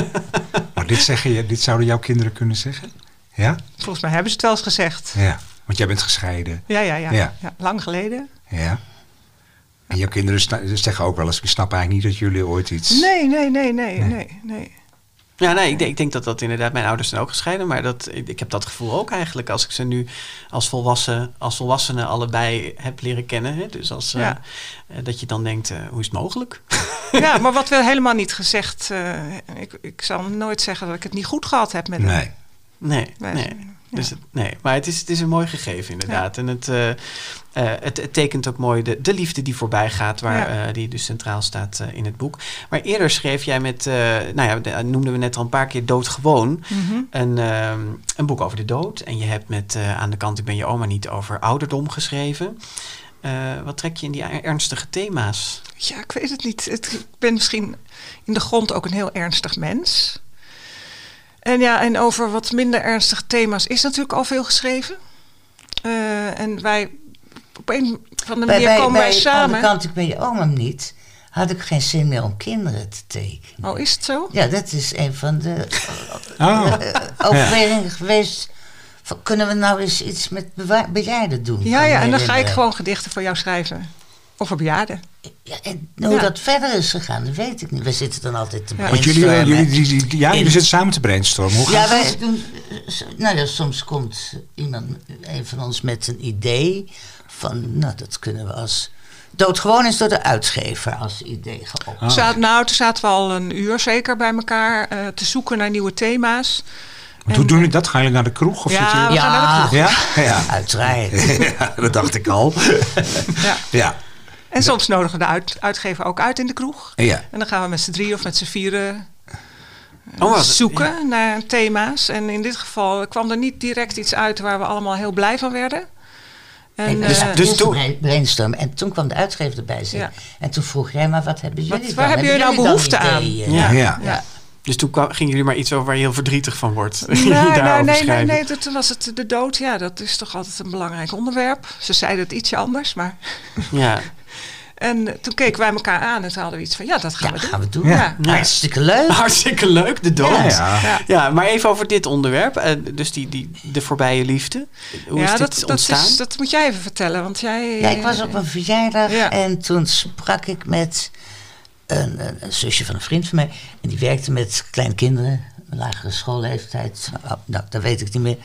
Maar dit, zeggen je, dit zouden jouw kinderen kunnen zeggen? Ja? Volgens mij hebben ze het wel eens gezegd. Ja. Want jij bent gescheiden. Ja, ja, ja. Ja. ja. lang geleden. Ja. En jouw kinderen zeggen ook wel eens, ik snap eigenlijk niet dat jullie ooit iets... Nee, nee, nee, nee, nee, nee. Ja, nee, ik denk, ik denk dat dat inderdaad... Mijn ouders zijn ook gescheiden, maar dat, ik, ik heb dat gevoel ook eigenlijk... als ik ze nu als, volwassen, als volwassenen allebei heb leren kennen. Hè? Dus als, eh, Ja. eh, dat je dan denkt, eh, hoe is het mogelijk? Ja, maar wat we helemaal niet gezegd... eh, ik, ik zal nooit zeggen dat ik het niet goed gehad heb met hem. Nee. Nee, nee. Dus het, nee. Maar het is, het is een mooi gegeven inderdaad. En het, eh, eh, het, het tekent ook mooi de, de liefde die voorbij gaat, waar, eh, die dus centraal staat in het boek. Maar eerder schreef jij met, nou ja, de- noemden we net al een paar keer Doodgewoon. Mhm. Een, ehm, een boek over de dood. En je hebt met aan de kant Ik ben je oma niet over ouderdom geschreven. Wat trek je in die er- ernstige thema's? Ja, ik weet het niet. Het, ik ben misschien in de grond ook een heel ernstig mens. En ja, en over wat minder ernstige thema's is natuurlijk al veel geschreven. Eh, en wij, op een van de manier bij, komen wij bij samen. Aan de kant, ik ben je oma niet, had ik geen zin meer om kinderen te tekenen. Oh, is het zo? Ja, dat is een van de Oh, eh, overwegingen geweest. Van, kunnen we nou eens iets met bejaarden doen? Ja, ja, en dan ga ik gewoon gedichten voor jou schrijven. Over bejaarden. Ja, en hoe Ja. dat verder is gegaan, dat weet ik niet. We zitten dan altijd te Ja. want jullie, eh, brainstormen. jullie, die, die- ja, jullie zitten samen te brainstormen. Hoe Ja, gaat wij doen. Nou ja, soms komt iemand, een van ons met een idee van, nou, dat kunnen we als. Doodgewoon is door de uitgever als idee. Ah. Zaten, nou, toen zaten we al een uur zeker bij elkaar eh, te zoeken naar nieuwe thema's. Want hoe doen jullie dat? Gaan jullie naar de kroeg? Of Ja, zitten jullie- we gaan naar de kroeg. Ja? Ja. Uiteraard. ja, dat dacht ik al. Ja. Ja. En soms nodigen we de uit, uitgever ook uit in de kroeg. Ja. En dan gaan we met z'n drie of met z'n vieren Oh, zoeken naar thema's. En in dit geval kwam er niet direct iets uit waar we allemaal heel blij van werden. En, Nee, dus, eh, dus dus toen- brainstormen. En toen kwam de uitgever erbij zitten. Ja. En toen vroeg jij, maar wat hebben jullie Wat- dan? waar hebben jullie nou behoefte aan? Ja. Ja. ja. Dus toen kwam, gingen jullie maar iets over waar je heel verdrietig van wordt. Nee, nee, nee, nee, nee, toen was het de dood. Ja, dat is toch altijd een belangrijk onderwerp. Ze zeiden het ietsje anders, maar... Ja. En eh, toen keken wij elkaar aan en toen hadden we iets van... Ja, dat gaan Ja, we doen. gaan we doen. Ja. Ja. Hartstikke leuk. Hartstikke leuk, de dood. Ja, Ja, ja. Ja. maar even over dit onderwerp. eh, dus die, die, de voorbije liefde. Hoe ja, is dit dat, dat, ontstaan? is, dat moet jij even vertellen, want jij... Ja, ik was op een verjaardag Ja. en toen sprak ik met een, een, een zusje van een vriend van mij. En die werkte met kleine kinderen, lagere schoolleeftijd. Oh, nou, dat weet ik niet meer.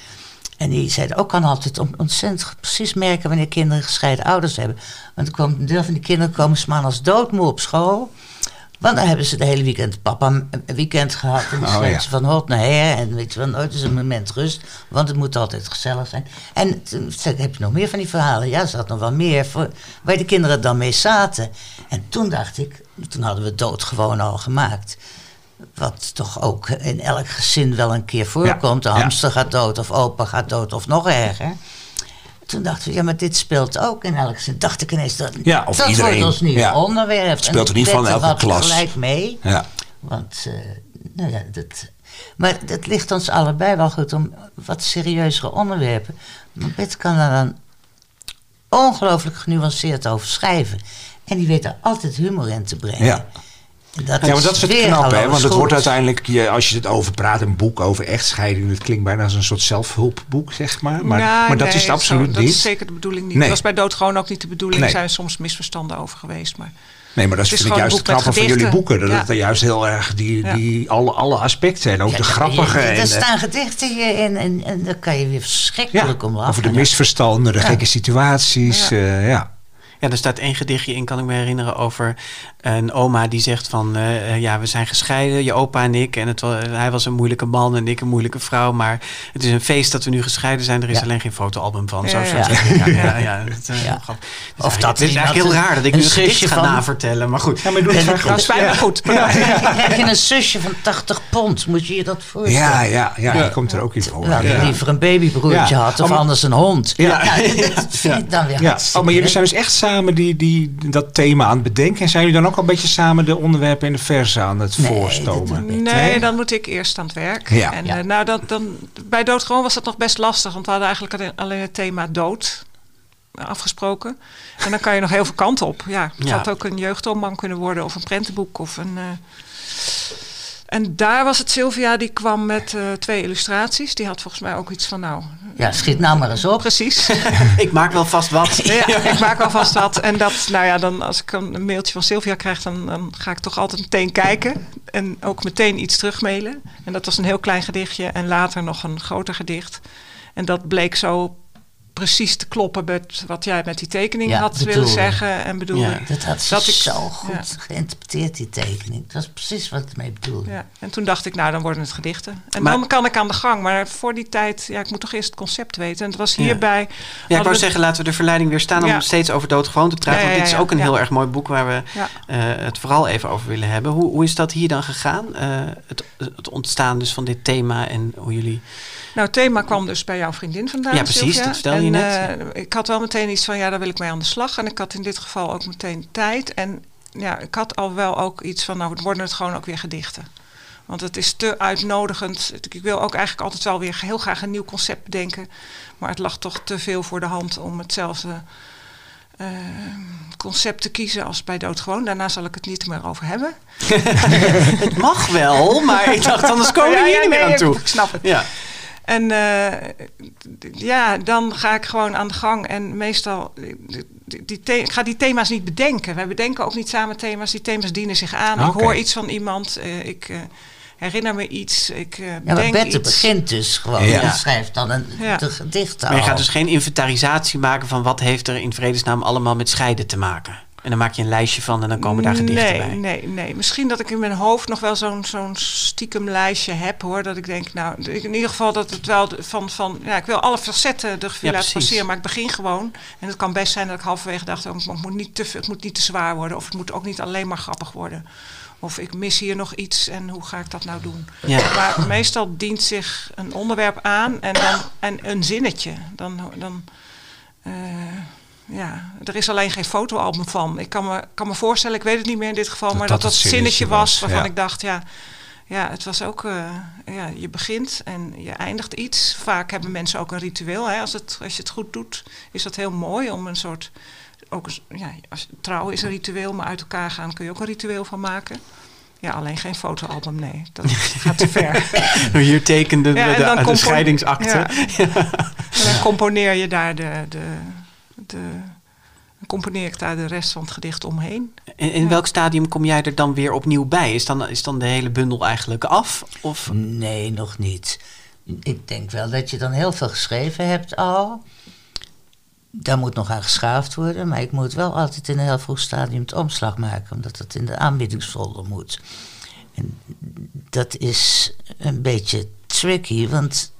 En die zei, ook kan altijd on- ontzettend precies merken wanneer kinderen gescheiden ouders hebben. Want kwam, een deel van die kinderen komen maandags doodmoe op school. Want dan hebben ze de hele weekend papa een weekend gehad. En dan Oh, ja. ze van hot naar her. En weet je wel, nooit is een moment rust. Want het moet altijd gezellig zijn. En toen heb je nog meer van die verhalen? Ja, ze had nog wel meer. Voor, waar de kinderen dan mee zaten. En toen dacht ik, toen hadden we dood gewoon al gemaakt. Wat toch ook in elk gezin wel een keer voorkomt. De Ja. hamster gaat dood of opa gaat dood of nog erger. Toen dachten we, ja, maar dit speelt ook in elk gezin. Dacht ik ineens, dat, Ja, of dat iedereen. wordt ons nieuw Ja. onderwerp. Het speelt geval in weten elke klas. gelijk mee. Ja. Want, eh, nou ja, dat... Maar het ligt ons allebei wel goed om wat serieuzere onderwerpen. Maar Bert kan daar dan ongelooflijk genuanceerd over schrijven. En die weet er altijd humor in te brengen. Ja. Dat Ja, maar dat is het knap, hè? Want het wordt uiteindelijk, je, als je het over praat, een boek over echtscheiding. Het klinkt bijna als een soort zelfhulpboek, zeg maar. Maar, Ja, maar dat nee, is het absoluut zo- Dat niet. is zeker de bedoeling niet. Nee. Dat was bij dood gewoon ook niet de bedoeling. Nee. Er zijn soms misverstanden over geweest. Maar Nee, maar dat is vind ik juist het met knappe van jullie boeken. Dat Ja. het er juist heel erg die, Ja. die alle, alle aspecten en ook Ja, de grappige. en, Er eh, staan gedichten hierin en, en daar kan je weer verschrikkelijk om lachen. over de misverstanden, de Ja. gekke situaties. Ja. eh, ja. Er staat één gedichtje in, kan ik me herinneren, over een oma die zegt van... eh, eh, ja, we zijn gescheiden, je opa en ik. En het, hij was een moeilijke man en ik een moeilijke vrouw. Maar het is een feest dat we nu gescheiden zijn. Er is Ja. alleen geen fotoalbum van. Ja, Zo ja. Ja. Ja, ja, ja, dat, eh, Ja. Of Of dat dat is eigenlijk heel raar dat ik een nu een gedicht zusje ga navertellen. Maar goed. ja, maar doe het dat goed. is bijna goed. Krijg je een zusje van 80 pond. Moet je je dat voorstellen? Ja, ja, ja, komt er ook. Nou, ja. die liever een babybroertje Ja. had of maar- anders een hond. Ja. Dat vind ik dan weer Oh, maar jullie zijn dus echt samen die, die, dat thema aan het bedenken. En zijn jullie dan ook al een beetje samen de onderwerpen in de verse aan het Nee, voorstomen? dat- Nee, dan moet ik eerst aan het werk. Ja. En Ja. eh, nou, dat, dan, bij dood gewoon was dat nog best lastig. Want we hadden eigenlijk alleen- het thema dood afgesproken. En dan kan je nog heel veel kanten op. Ja, het Ja. had ook een jeugdroman kunnen worden of een prentenboek of een... eh, en daar was het Sylvia, die kwam met eh, twee illustraties. Die had volgens mij ook iets van, nou, Ja, schiet nou maar eens op. precies. Ik maak wel vast wat. ja, ik maak alvast wat. En dat, nou ja, dan als ik een een mailtje van Sylvia krijg, dan, dan ga ik toch altijd meteen kijken. En ook meteen iets terugmailen. En dat was een heel klein gedichtje en later nog een groter gedicht. En dat bleek zo precies te kloppen met wat jij met die tekening Ja, had willen zeggen en bedoelde. Ja. Dat had ze Dat ik- zo ja. goed geïnterpreteerd, die tekening. Dat is precies wat ik ermee bedoelde. Ja, en toen dacht ik, nou, dan worden het gedichten. En Maar- dan kan ik aan de gang. Maar voor die tijd, ja, ik moet toch eerst het concept weten. En het was hierbij... Ja, ik wou zeggen, laten we de verleiding weer staan om steeds over doodgewoon te praten. Want dit is ook een heel erg mooi boek waar we eh, het vooral even over willen hebben. Hoe, hoe is dat hier dan gegaan? Eh, het, het ontstaan dus van dit thema en hoe jullie... Nou, het thema kwam dus bij jouw vriendin vandaan. Ja, precies, Sylvia. dat vertelde je en, net. eh, ik had wel meteen iets van, ja, daar wil ik mee aan de slag. En ik had in dit geval ook meteen tijd. En ja, ik had al wel ook iets van, nou, worden het gewoon ook weer gedichten. Want het is te uitnodigend. Ik wil ook eigenlijk altijd wel weer heel graag een nieuw concept bedenken. Maar het lag toch te veel voor de hand om hetzelfde eh, concept te kiezen als bij Doodgewoon. Daarna zal ik het niet meer over hebben. Het mag wel, maar ik dacht anders komen we Ja, hier ja, niet meer aan toe. Ik snap het. Ja. En eh, ja, dan ga ik gewoon aan de gang. En meestal, die, ik ga die thema's niet bedenken. Wij bedenken ook niet samen thema's. Die thema's dienen zich aan. Ik Oké. hoor iets van iemand. eh, ik eh, herinner me iets. Ik eh Ja, maar bedenk Bette iets. begint dus gewoon. Ja. En schrijft dan een Ja. de gedichten Maar je gaat dus geen inventarisatie maken van wat heeft er in vredesnaam allemaal met scheiden te maken. En dan maak je een lijstje van en dan komen daar gedichten nee, bij. Nee, nee. Misschien dat ik in mijn hoofd nog wel zo'n zo'n stiekem lijstje heb hoor. Dat ik denk, nou, in ieder geval dat het wel van, van ja, ik wil alle facetten de revue Ja, passeren. Maar ik begin gewoon. En het kan best zijn dat ik halverwege dacht, oh, ik moet niet te, het moet niet te zwaar worden. Of het moet ook niet alleen maar grappig worden. Of ik mis hier nog iets en hoe ga ik dat nou doen? Ja. Maar meestal dient zich een onderwerp aan en, dan, en een zinnetje. Dan, dan, eh, ja, er is alleen geen fotoalbum van. Ik kan me, kan me voorstellen, ik weet het niet meer in dit geval, Dat maar dat dat zinnetje zinnetje was was, waarvan ja. ik dacht, ja, ja, het was ook, eh, ja, je begint en je eindigt iets. Vaak hebben mensen ook een ritueel. Hè. Als, het, als je het goed doet, is dat heel mooi om een soort, ook, ja, als, trouwen is een ritueel, maar uit elkaar gaan kun je ook een ritueel van maken. Ja, alleen geen fotoalbum, nee. Dat gaat te ver. Hier tekende Ja, de, de, scheidingsakte. Ja. En dan componeer je daar de, de, de, dan componeer ik daar de rest van het gedicht omheen. In, in Ja. welk stadium kom jij er dan weer opnieuw bij? Is dan, is dan de hele bundel eigenlijk af? Of? Nee, nog niet. Ik denk wel dat je dan heel veel geschreven hebt al. Daar moet nog aan geschaafd worden, maar ik moet wel altijd in een heel vroeg stadium het omslag maken, omdat het in de aanbiedingsfolder moet. En dat is een beetje tricky, want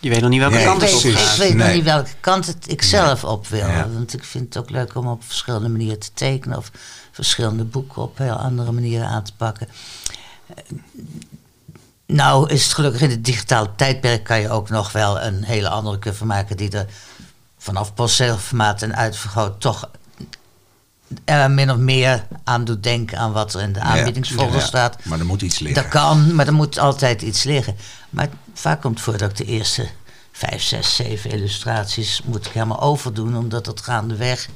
Je weet nog niet welke Nee, kant ik het op ik weet nog niet welke kant het ik zelf op wil. Ja. Want ik vind het ook leuk om op verschillende manieren te tekenen of verschillende boeken op heel andere manieren aan te pakken. Eh, Nou is het gelukkig in het digitale tijdperk kan je ook nog wel een hele andere cover maken die er vanaf postzegelformaat en uitvergroot toch er min of meer aan doet denken aan wat er in de aanbiedingsfolder Ja, ja. staat. Maar er moet iets liggen. Dat kan, maar er moet altijd iets liggen. Maar vaak komt het voor dat ik de eerste vijf, zes, zeven illustraties moet ik helemaal overdoen, omdat het gaandeweg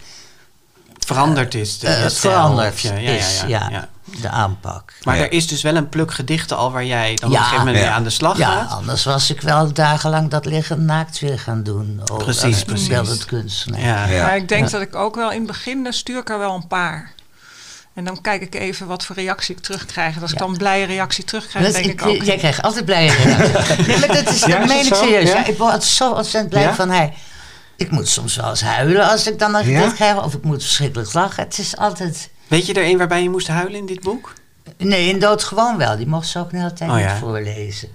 Veranderd is. De, eh, het stijl, veranderd je- ja, ja, is. ja, Ja, ja. de aanpak. Maar Ja. er is dus wel een pluk gedichten al waar jij dan op Ja. een gegeven moment Ja. mee aan de slag Ja, gaat. anders was ik wel dagenlang dat liggen naakt weer gaan doen. Oh, Precies, precies. beeldend kunstenaar. Ja. Ja. Maar ik denk Ja. dat ik ook wel in het begin, dan stuur ik er wel een paar. En dan kijk ik even wat voor reactie ik terugkrijg. En als ik dan een blije reactie terugkrijg, Dat- denk ik, ik- ook. Jij krijgt altijd blije reacties. nee, maar dat is, Ja, dat is meen het ik zo? serieus. Ja? Ja, ik word zo ontzettend blij Ja? van hij. Ik moet soms wel eens huilen als ik dan een Ja? gedicht krijg. Of ik moet verschrikkelijk lachen. Het is altijd... Weet je er een waarbij je moest huilen in dit boek? Nee, in dood gewoon wel. Die mocht ze ook een hele tijd Oh, ja. niet voorlezen.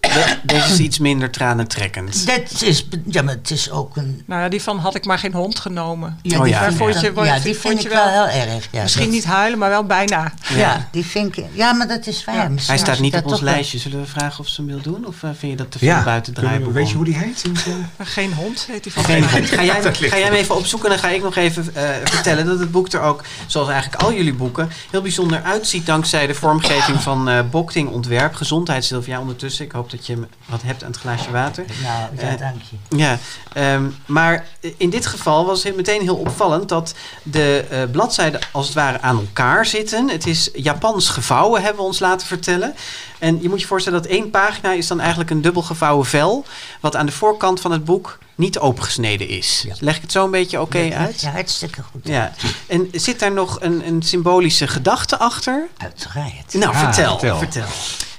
De- deze is iets minder tranentrekkend. Dat is... Ja, maar het is ook een... Nou ja, die van had ik maar geen hond genomen. Ja, Oh, die ja. Vond dan- je- ja, die vond vind je ik wel wel- heel erg. Ja, Misschien dat- niet huilen, maar wel bijna. Ja, die vind ik... Ja, maar dat is waar. Hij staat niet op ons lijstje. Zullen we vragen of ze hem wil doen? Of eh, vind je dat te veel Ja, buiten draaiboek weet je hoe die heet? In het, eh? Geen hond heet die van. Geen hond. Ga jij, ga jij hem even opzoeken en dan ga ik nog even eh, vertellen dat het boek er ook, zoals eigenlijk al jullie boeken, heel bijzonder uitziet dankzij de vormgeving van eh Bokting Ontwerp. Gezondheid, Sylvia, ondertussen. Ik hoop hoop dat je wat hebt aan het glaasje water. Nou, ja, Eh, dank je. Ja, ehm, maar in dit geval was het meteen heel opvallend dat de eh, bladzijden als het ware aan elkaar zitten. Het is Japans gevouwen, hebben we ons laten vertellen. En je moet je voorstellen dat één pagina is dan eigenlijk een dubbel gevouwen vel, wat aan de voorkant van het boek niet opengesneden is. Ja. Leg ik het zo een beetje oké uit? je hartstikke goed. Ja. En zit daar nog een, een symbolische gedachte achter? Uiteraard. Nou, Ah, vertel, vertel. vertel.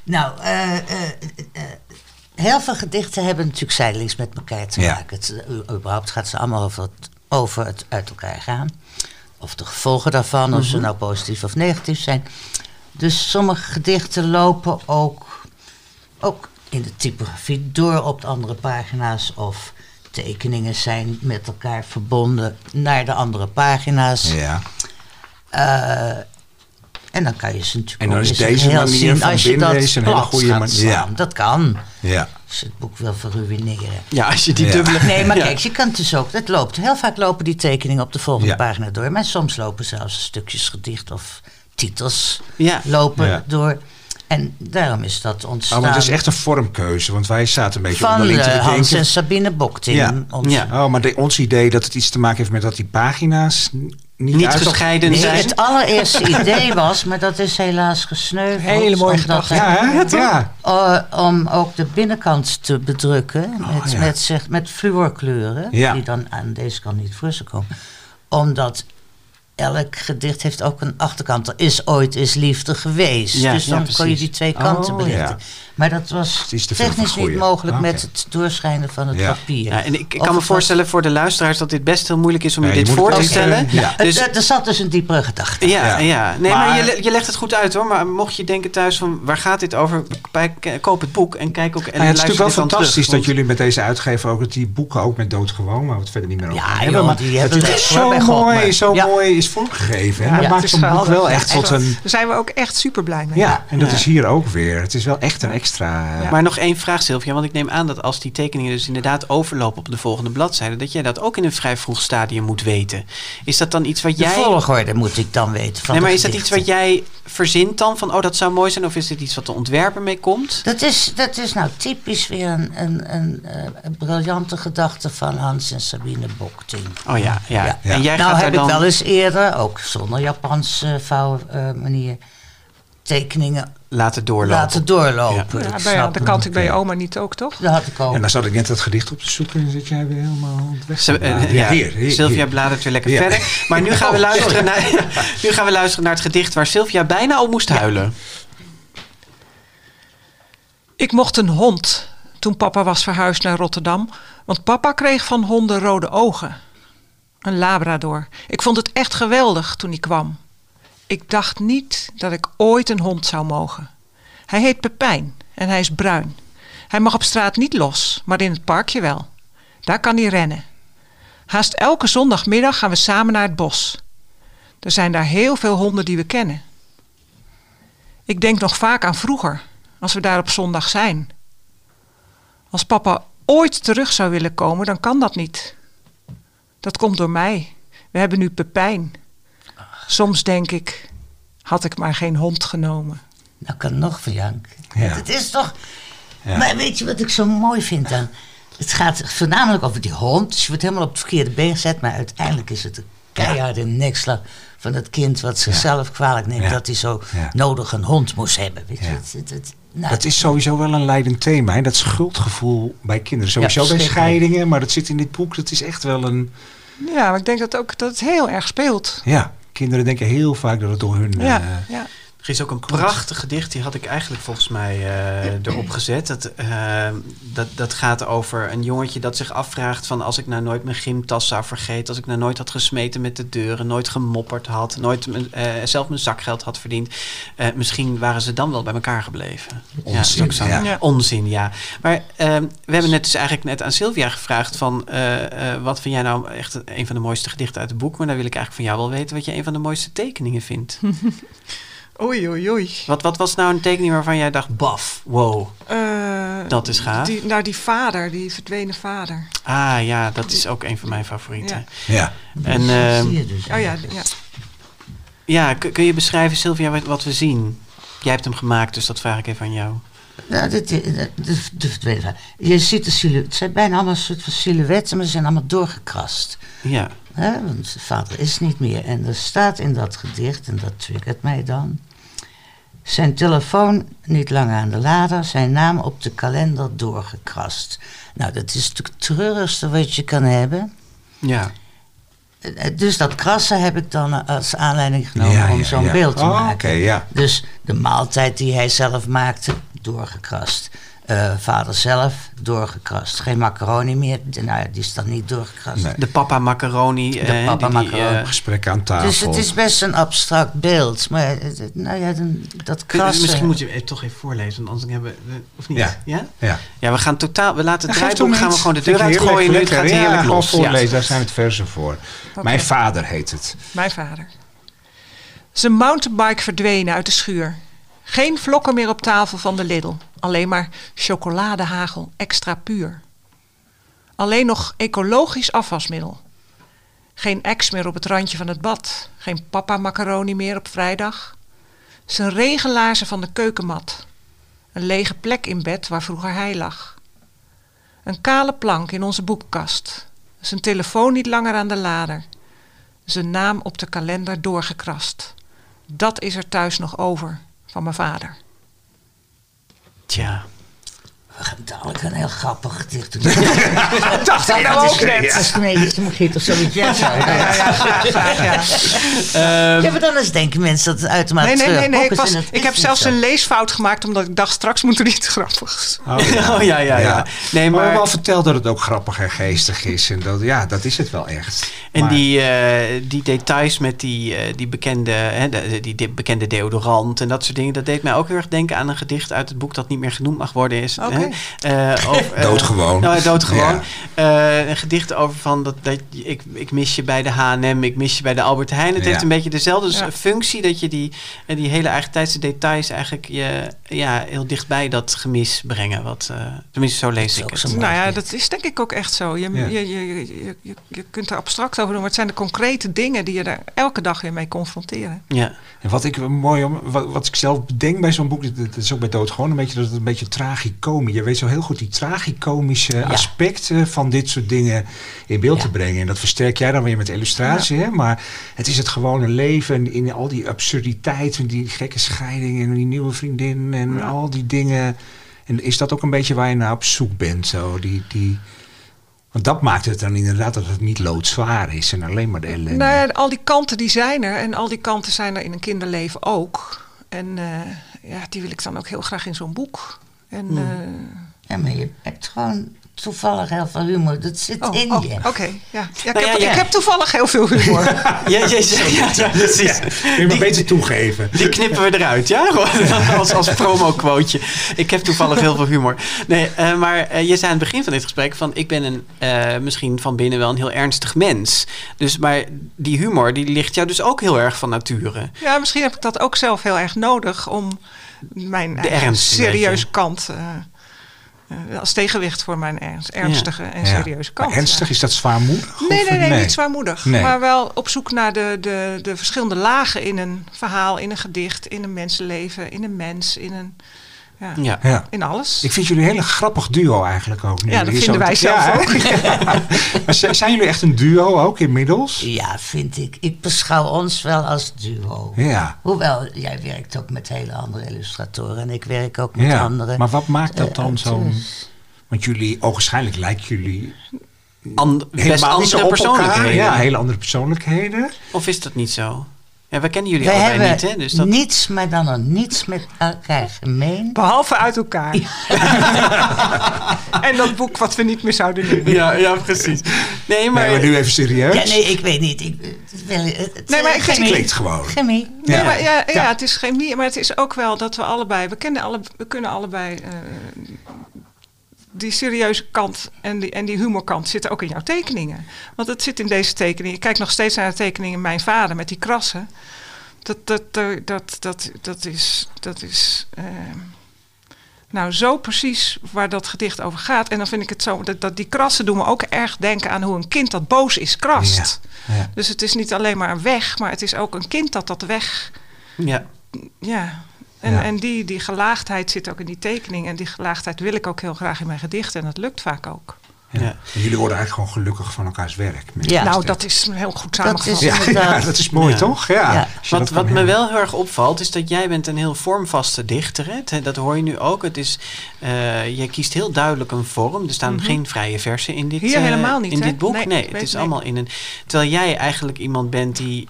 Nou, eh, eh, eh, heel veel gedichten hebben natuurlijk zijdelings met elkaar te Ja. maken. Het, überhaupt gaat ze allemaal over het, over het uit elkaar gaan. Of de gevolgen daarvan, of ze nou positief of negatief zijn. Dus sommige gedichten lopen ook, ook in de typografie door op de andere pagina's. Of tekeningen zijn met elkaar verbonden naar de andere pagina's. Ja. En dan kan je ze natuurlijk En dan is deze manier zien van als je dat is een hele goede gaat manier. slaan. Ja. Dat kan, Ja. als je het boek wil verruineren. Ja, als je die Ja. dubbele... Nee, maar Ja. kijk, je kan het dus ook, het loopt. Heel vaak lopen die tekeningen op de volgende Ja. pagina door. Maar soms lopen zelfs stukjes gedicht of titels Ja. lopen Ja. door. En daarom is dat ontstaan Oh, maar het is echt een vormkeuze, want wij zaten een beetje van onderling te eh, Hans denken. en Sabine Bokting. Ja. Ons- Ja. Oh, maar de, ons idee dat het iets te maken heeft met dat die pagina's niet, gescheiden Nee, zijn. het allereerste idee was, maar dat is helaas gesneuveld. Hele mooie gedachte. Ja, hè? ja. Uh, om ook de binnenkant te bedrukken met, ja. met, zeg, met fluorkleuren, Ja. die dan aan deze kant niet voor komen. Omdat elk gedicht heeft ook een achterkant. Er is ooit is liefde geweest. Ja, dus ja, dan kon je die twee kanten Oh, belichten. Maar dat was Het technisch niet mogelijk Ah, met het doorschijnen van het Ja. papier. Ja, en ik, ik kan me het was- voorstellen voor de luisteraars dat dit best heel moeilijk is om Ja, je dit voor het te stellen. ja. Dus, Het- er zat dus een diepere gedachte. ja, Ja. ja. Nee, maar, Maar- je, je legt het goed uit hoor. Maar mocht je denken thuis van waar gaat dit over? Bij- koop het boek en kijk ook. En Nou ja, het is natuurlijk wel fantastisch terug, dat jullie met deze uitgever ook die boeken ook met doodgewoon, maar het verder niet meer over Ja, hebben. Maar die dat hebben het het zo mooi, zo Ja. mooi is vormgegeven. Dat het maakt zo'n boek wel echt tot een... Daar zijn we ook echt super blij mee. Ja, en dat is hier ook weer. Het is wel echt een extra... Maar nog één vraag, Sylvia. Want ik neem aan dat als die tekeningen dus inderdaad overlopen op de volgende bladzijde, dat jij dat ook in een vrij vroeg stadium moet weten. Is dat dan iets wat De jij. volgorde moet ik dan weten van Nee, maar de is dat iets wat jij verzint dan? Van oh, dat zou mooi zijn? Of is dit iets wat de ontwerper mee komt? Dat is, dat is nou typisch weer een, een, een, eh, een briljante gedachte van Hans en Sabine Bokting. Oh ja, ja. Ja. En jij nou gaat heb dan. ik wel eens eerder, ook zonder Japanse vouwmanier, tekeningen laten doorlopen. laten doorlopen. Ja. Hem. kant ik bij je oma niet ook, toch? Dat had ik ook. En dan zat ik net dat gedicht op te zoeken en zit jij weer helemaal weg. Eh, ja, ja, hier, hier, Sylvia hier. bladert weer lekker Ja. verder. Maar nu gaan, we Oh, luisteren naar, nu gaan we luisteren naar het gedicht waar Sylvia bijna al moest huilen. Ik mocht een hond toen papa was verhuisd naar Rotterdam, want papa kreeg van honden rode ogen. Een labrador. Ik vond het echt geweldig toen hij kwam. Ik dacht niet dat ik ooit een hond zou mogen. Hij heet Pepijn en hij is bruin. Hij mag op straat niet los, maar in het parkje wel. Daar kan hij rennen. Haast elke zondagmiddag gaan we samen naar het bos. Er zijn daar heel veel honden die we kennen. Ik denk nog vaak aan vroeger, als we daar op zondag zijn. Als papa ooit terug zou willen komen, dan kan dat niet. Dat komt door mij. We hebben nu Pepijn. Soms denk ik, had ik maar geen hond genomen. Nou kan nog verjanken. Ja. Het is toch... Ja. Maar weet je wat ik zo mooi vind dan? Het gaat voornamelijk over die hond. Dus je wordt helemaal op het verkeerde been gezet. Maar uiteindelijk is het een keiharde nekslag van het kind... wat zichzelf kwalijk neemt Ja. dat hij zo Ja. nodig een hond moest hebben. Weet je? Ja. Het, het, het- nou, Dat is sowieso wel een leidend thema. Hè? Dat schuldgevoel bij kinderen. Sowieso bij verschrikkelijk. scheidingen, maar dat zit in dit boek. Dat is echt wel een... Ja, maar ik denk dat, ook, dat het heel erg speelt. Ja, kinderen denken heel vaak dat het door hun... Ja, eh, ja. Er is ook een prachtig gedicht, die had ik eigenlijk volgens mij eh, erop gezet. Dat, eh, dat, dat gaat over een jongetje dat zich afvraagt van als ik nou nooit mijn gymtas zou vergeten, als ik nou nooit had gesmeten met de deuren, nooit gemopperd had, nooit eh, zelf mijn zakgeld had verdiend, eh, misschien waren ze dan wel bij elkaar gebleven. Onzin, zo- ja. Ja. Onzin, ja. Maar ehm, we hebben net dus eigenlijk net aan Sylvia gevraagd van eh, eh, wat vind jij nou echt een van de mooiste gedichten uit het boek? Maar dan wil ik eigenlijk van jou wel weten wat je een van de mooiste tekeningen vindt. Oei, oei, oei. Wat, wat was nou een tekening waarvan jij dacht, baf, wow. Eh, Dat is gaaf. Die, nou, die vader, die verdwenen vader. Ah ja, dat is ook een van mijn favorieten. ja. En dat ehm, zie je dus Oh ja, ja. ja, kun, kun je beschrijven, Sylvia, wat, wat we zien? Jij hebt hem gemaakt, dus dat vraag ik even aan jou. Nou, dit, dit, dit- dit- dit- weet ik wel. je ziet de silhouetten. Het zijn bijna allemaal een soort van silhouetten, maar ze zijn allemaal doorgekrast. Ja. Hè? Want zijn vader is niet meer. En er staat in dat gedicht, en dat triggert mij dan. Zijn telefoon niet langer aan de lader, zijn naam op de kalender doorgekrast. Nou, dat is het treurigste wat je kan hebben. Ja. Eh, Dus dat krassen heb ik dan als aanleiding genomen Ja, om ja, zo'n ja. beeld te Oh, maken. ja. Dus de maaltijd die hij zelf maakte, doorgekrast. Eh, vader zelf, doorgekrast. Geen macaroni meer, de- nou ja, die is dan niet doorgekrast. Nee. De papa macaroni. De eh, papa die- die, macaroni. eh, Gesprek aan tafel. Dus het is best een abstract beeld. Maar eh, nou ja, dan, dat krassen... misschien moet je hem toch even voorlezen, want anders hebben we... Of niet? Ja. Ja? Ja. Ja, we gaan totaal... We laten het draaiboek toch gaan we gewoon de deur uitgooien. Nu gaat het ja, heerlijk gewoon los. Ja. voorlezen, daar zijn het versen voor. Mijn vader heet het. Mijn vader. Zijn mountainbike verdwenen uit de schuur. Geen vlokken meer op tafel van de Lidl. Alleen maar chocoladehagel extra puur. Alleen nog ecologisch afwasmiddel. Geen ex meer op het randje van het bad. Geen papa macaroni meer op vrijdag. Zijn regenlaarzen van de keukenmat. Een lege plek in bed waar vroeger hij lag. Een kale plank in onze boekenkast. Zijn telefoon niet langer aan de lader zijn naam op de kalender doorgekrast. Dat is er thuis nog over van mijn vader. Tja. We gaan dadelijk een heel grappig gedicht doen. Dacht ik nou ook net. Als je nee, je mag of zoiets. Ja, ja, Ja, ja, graag, graag, ja. ja, maar dan eens denken mensen dat het uitermate Nee, nee, nee, nee. Ik, was, heb zelfs zo. een leesfout gemaakt omdat ik dacht straks moet er iets grappigs. Oh, Oh, ja, ja, ja. Nee, maar... maar... wel verteld dat het ook grappig en geestig is. En dat, ja, dat is het wel echt. En Maar- die, eh, die details met die, eh, die, bekende, hè, die, die bekende deodorant en dat soort dingen, dat deed mij ook heel erg denken aan een gedicht uit het boek dat niet meer genoemd mag worden. Is, hè, eh, over, eh, Doodgewoon. Nou, doodgewoon. Ja. Eh, een gedicht over van dat, dat ik, ik mis je bij de H&M, ik mis je bij de Albert Heijn. Het Ja. heeft een beetje dezelfde Ja. functie dat je die, eh, die hele eigen tijdse details eigenlijk je, ja, heel dichtbij dat gemis brengen. Wat, eh, tenminste, zo lees ik het. Nou ja, dat is denk ik ook echt zo. Je, Ja. je, je, je, je, je kunt er abstract over doen, maar het zijn de concrete dingen die je er elke dag weer mee confronteren. Ja. En wat ik mooi om, wat, wat ik zelf bedenk bij zo'n boek, dat, is ook bij Dood gewoon een beetje dat het een beetje. Je weet zo heel goed die tragicomische aspecten van dit soort dingen in beeld Ja. te brengen. En dat versterk jij dan weer met illustratie, hè? Maar het is het gewone leven en in al die absurditeit en die gekke scheiding en die nieuwe vriendin en al die dingen. En is dat ook een beetje waar je naar op zoek bent? Zo, die, die, want dat maakt het dan inderdaad dat het niet loodzwaar is en alleen maar de ellende. Nou ja, al die kanten die zijn er. En al die kanten zijn er in een kinderleven ook. En eh, ja, die wil ik dan ook heel graag in zo'n boek. En, Hmm. eh, Ja, maar je hebt gewoon toevallig heel veel humor. Dat zit oh, in oh, je. Oké, ja. ja, ik, Nou ja, heb, ja. ik heb toevallig heel veel humor. Ja, ja, ja, ja, ja, precies. Kun je beter toegeven. Die knippen we eruit, ja? Gewoon als, als promo-quoteje. Ik heb toevallig heel veel humor. Nee, eh, maar eh, je zei aan het begin van dit gesprek van... ik ben een, eh, misschien van binnen wel een heel ernstig mens. Dus, maar die humor, die ligt jou dus ook heel erg van nature. ja, misschien heb ik dat ook zelf heel erg nodig om mijn ernst een serieuze beetje. kant... eh, eh, als tegenwicht voor mijn ernst, ernstige en Ja. serieuze Maar kant. ernstig, ja. is dat zwaarmoedig? Nee, nee, nee, niet zwaarmoedig. Nee. Maar wel op zoek naar de, de, de verschillende lagen in een verhaal, in een gedicht, in een mensenleven, in een mens, in een. Ja, Ja. Ja. in alles. Ik vind jullie een hele grappig duo eigenlijk ook. nu Ja, dat vinden zo- wij zelf ook. maar zijn jullie echt een duo ook inmiddels? Ja, vind ik. Ik beschouw ons wel als duo. Ja. Hoewel, jij werkt ook met hele andere illustratoren en ik werk ook met ja. andere. Maar wat maakt dat eh, dan zo? auteurs. Want jullie, ogenschijnlijk lijken jullie And, best helemaal niet zo andere op elkaar. persoonlijkheden. Ja, hele andere persoonlijkheden. Of is dat niet zo? Ja, we kennen jullie allebei hebben niet, hè? Dus dat... niets, maar dan nog niets met elkaar gemeen. Behalve uit elkaar. en dat boek wat we niet meer zouden noemen. Ja, ja, precies. Nee, maar... Nee, maar nu even serieus. Ja, nee, ik weet niet. Ik, het, wil- het, het- Nee, maar ik- eh, Het chemie. klinkt gewoon. Chemie. Nee, Ja. maar ja, ja, Ja. het is chemie, maar het is ook wel dat we allebei, we, kennen alle, we kunnen allebei eh, die serieuze kant en die, en die humorkant zitten ook in jouw tekeningen. Want het zit in deze tekeningen. Ik kijk nog steeds naar de tekeningen mijn vader met die krassen. Dat, dat, dat, dat, dat, is, dat is eh, nou zo precies waar dat gedicht over gaat. En dan vind ik het zo, dat, dat die krassen doen me ook erg denken aan hoe een kind dat boos is krast. Ja. Ja. Dus het is niet alleen maar een weg, maar het is ook een kind dat dat weg Ja. ja, En, Ja. en die, die gelaagdheid zit ook in die tekening. En die gelaagdheid wil ik ook heel graag in mijn gedichten. En dat lukt vaak ook. Ja. Ja. En jullie worden eigenlijk gewoon gelukkig van elkaars werk. Ja. nou, dat is heel goed Dat samengevat. is- Ja, dat is mooi Ja. toch? Ja. Wat, dat wat me wel heel erg opvalt, is dat jij bent een heel vormvaste dichter. Hè? Dat hoor je nu ook. Het is, eh jij kiest heel duidelijk een vorm. Er staan Mhm. geen vrije versen in dit, Hier eh, helemaal niet, in hè? dit boek. Nee, het is nee. allemaal in een... Terwijl jij eigenlijk iemand bent die...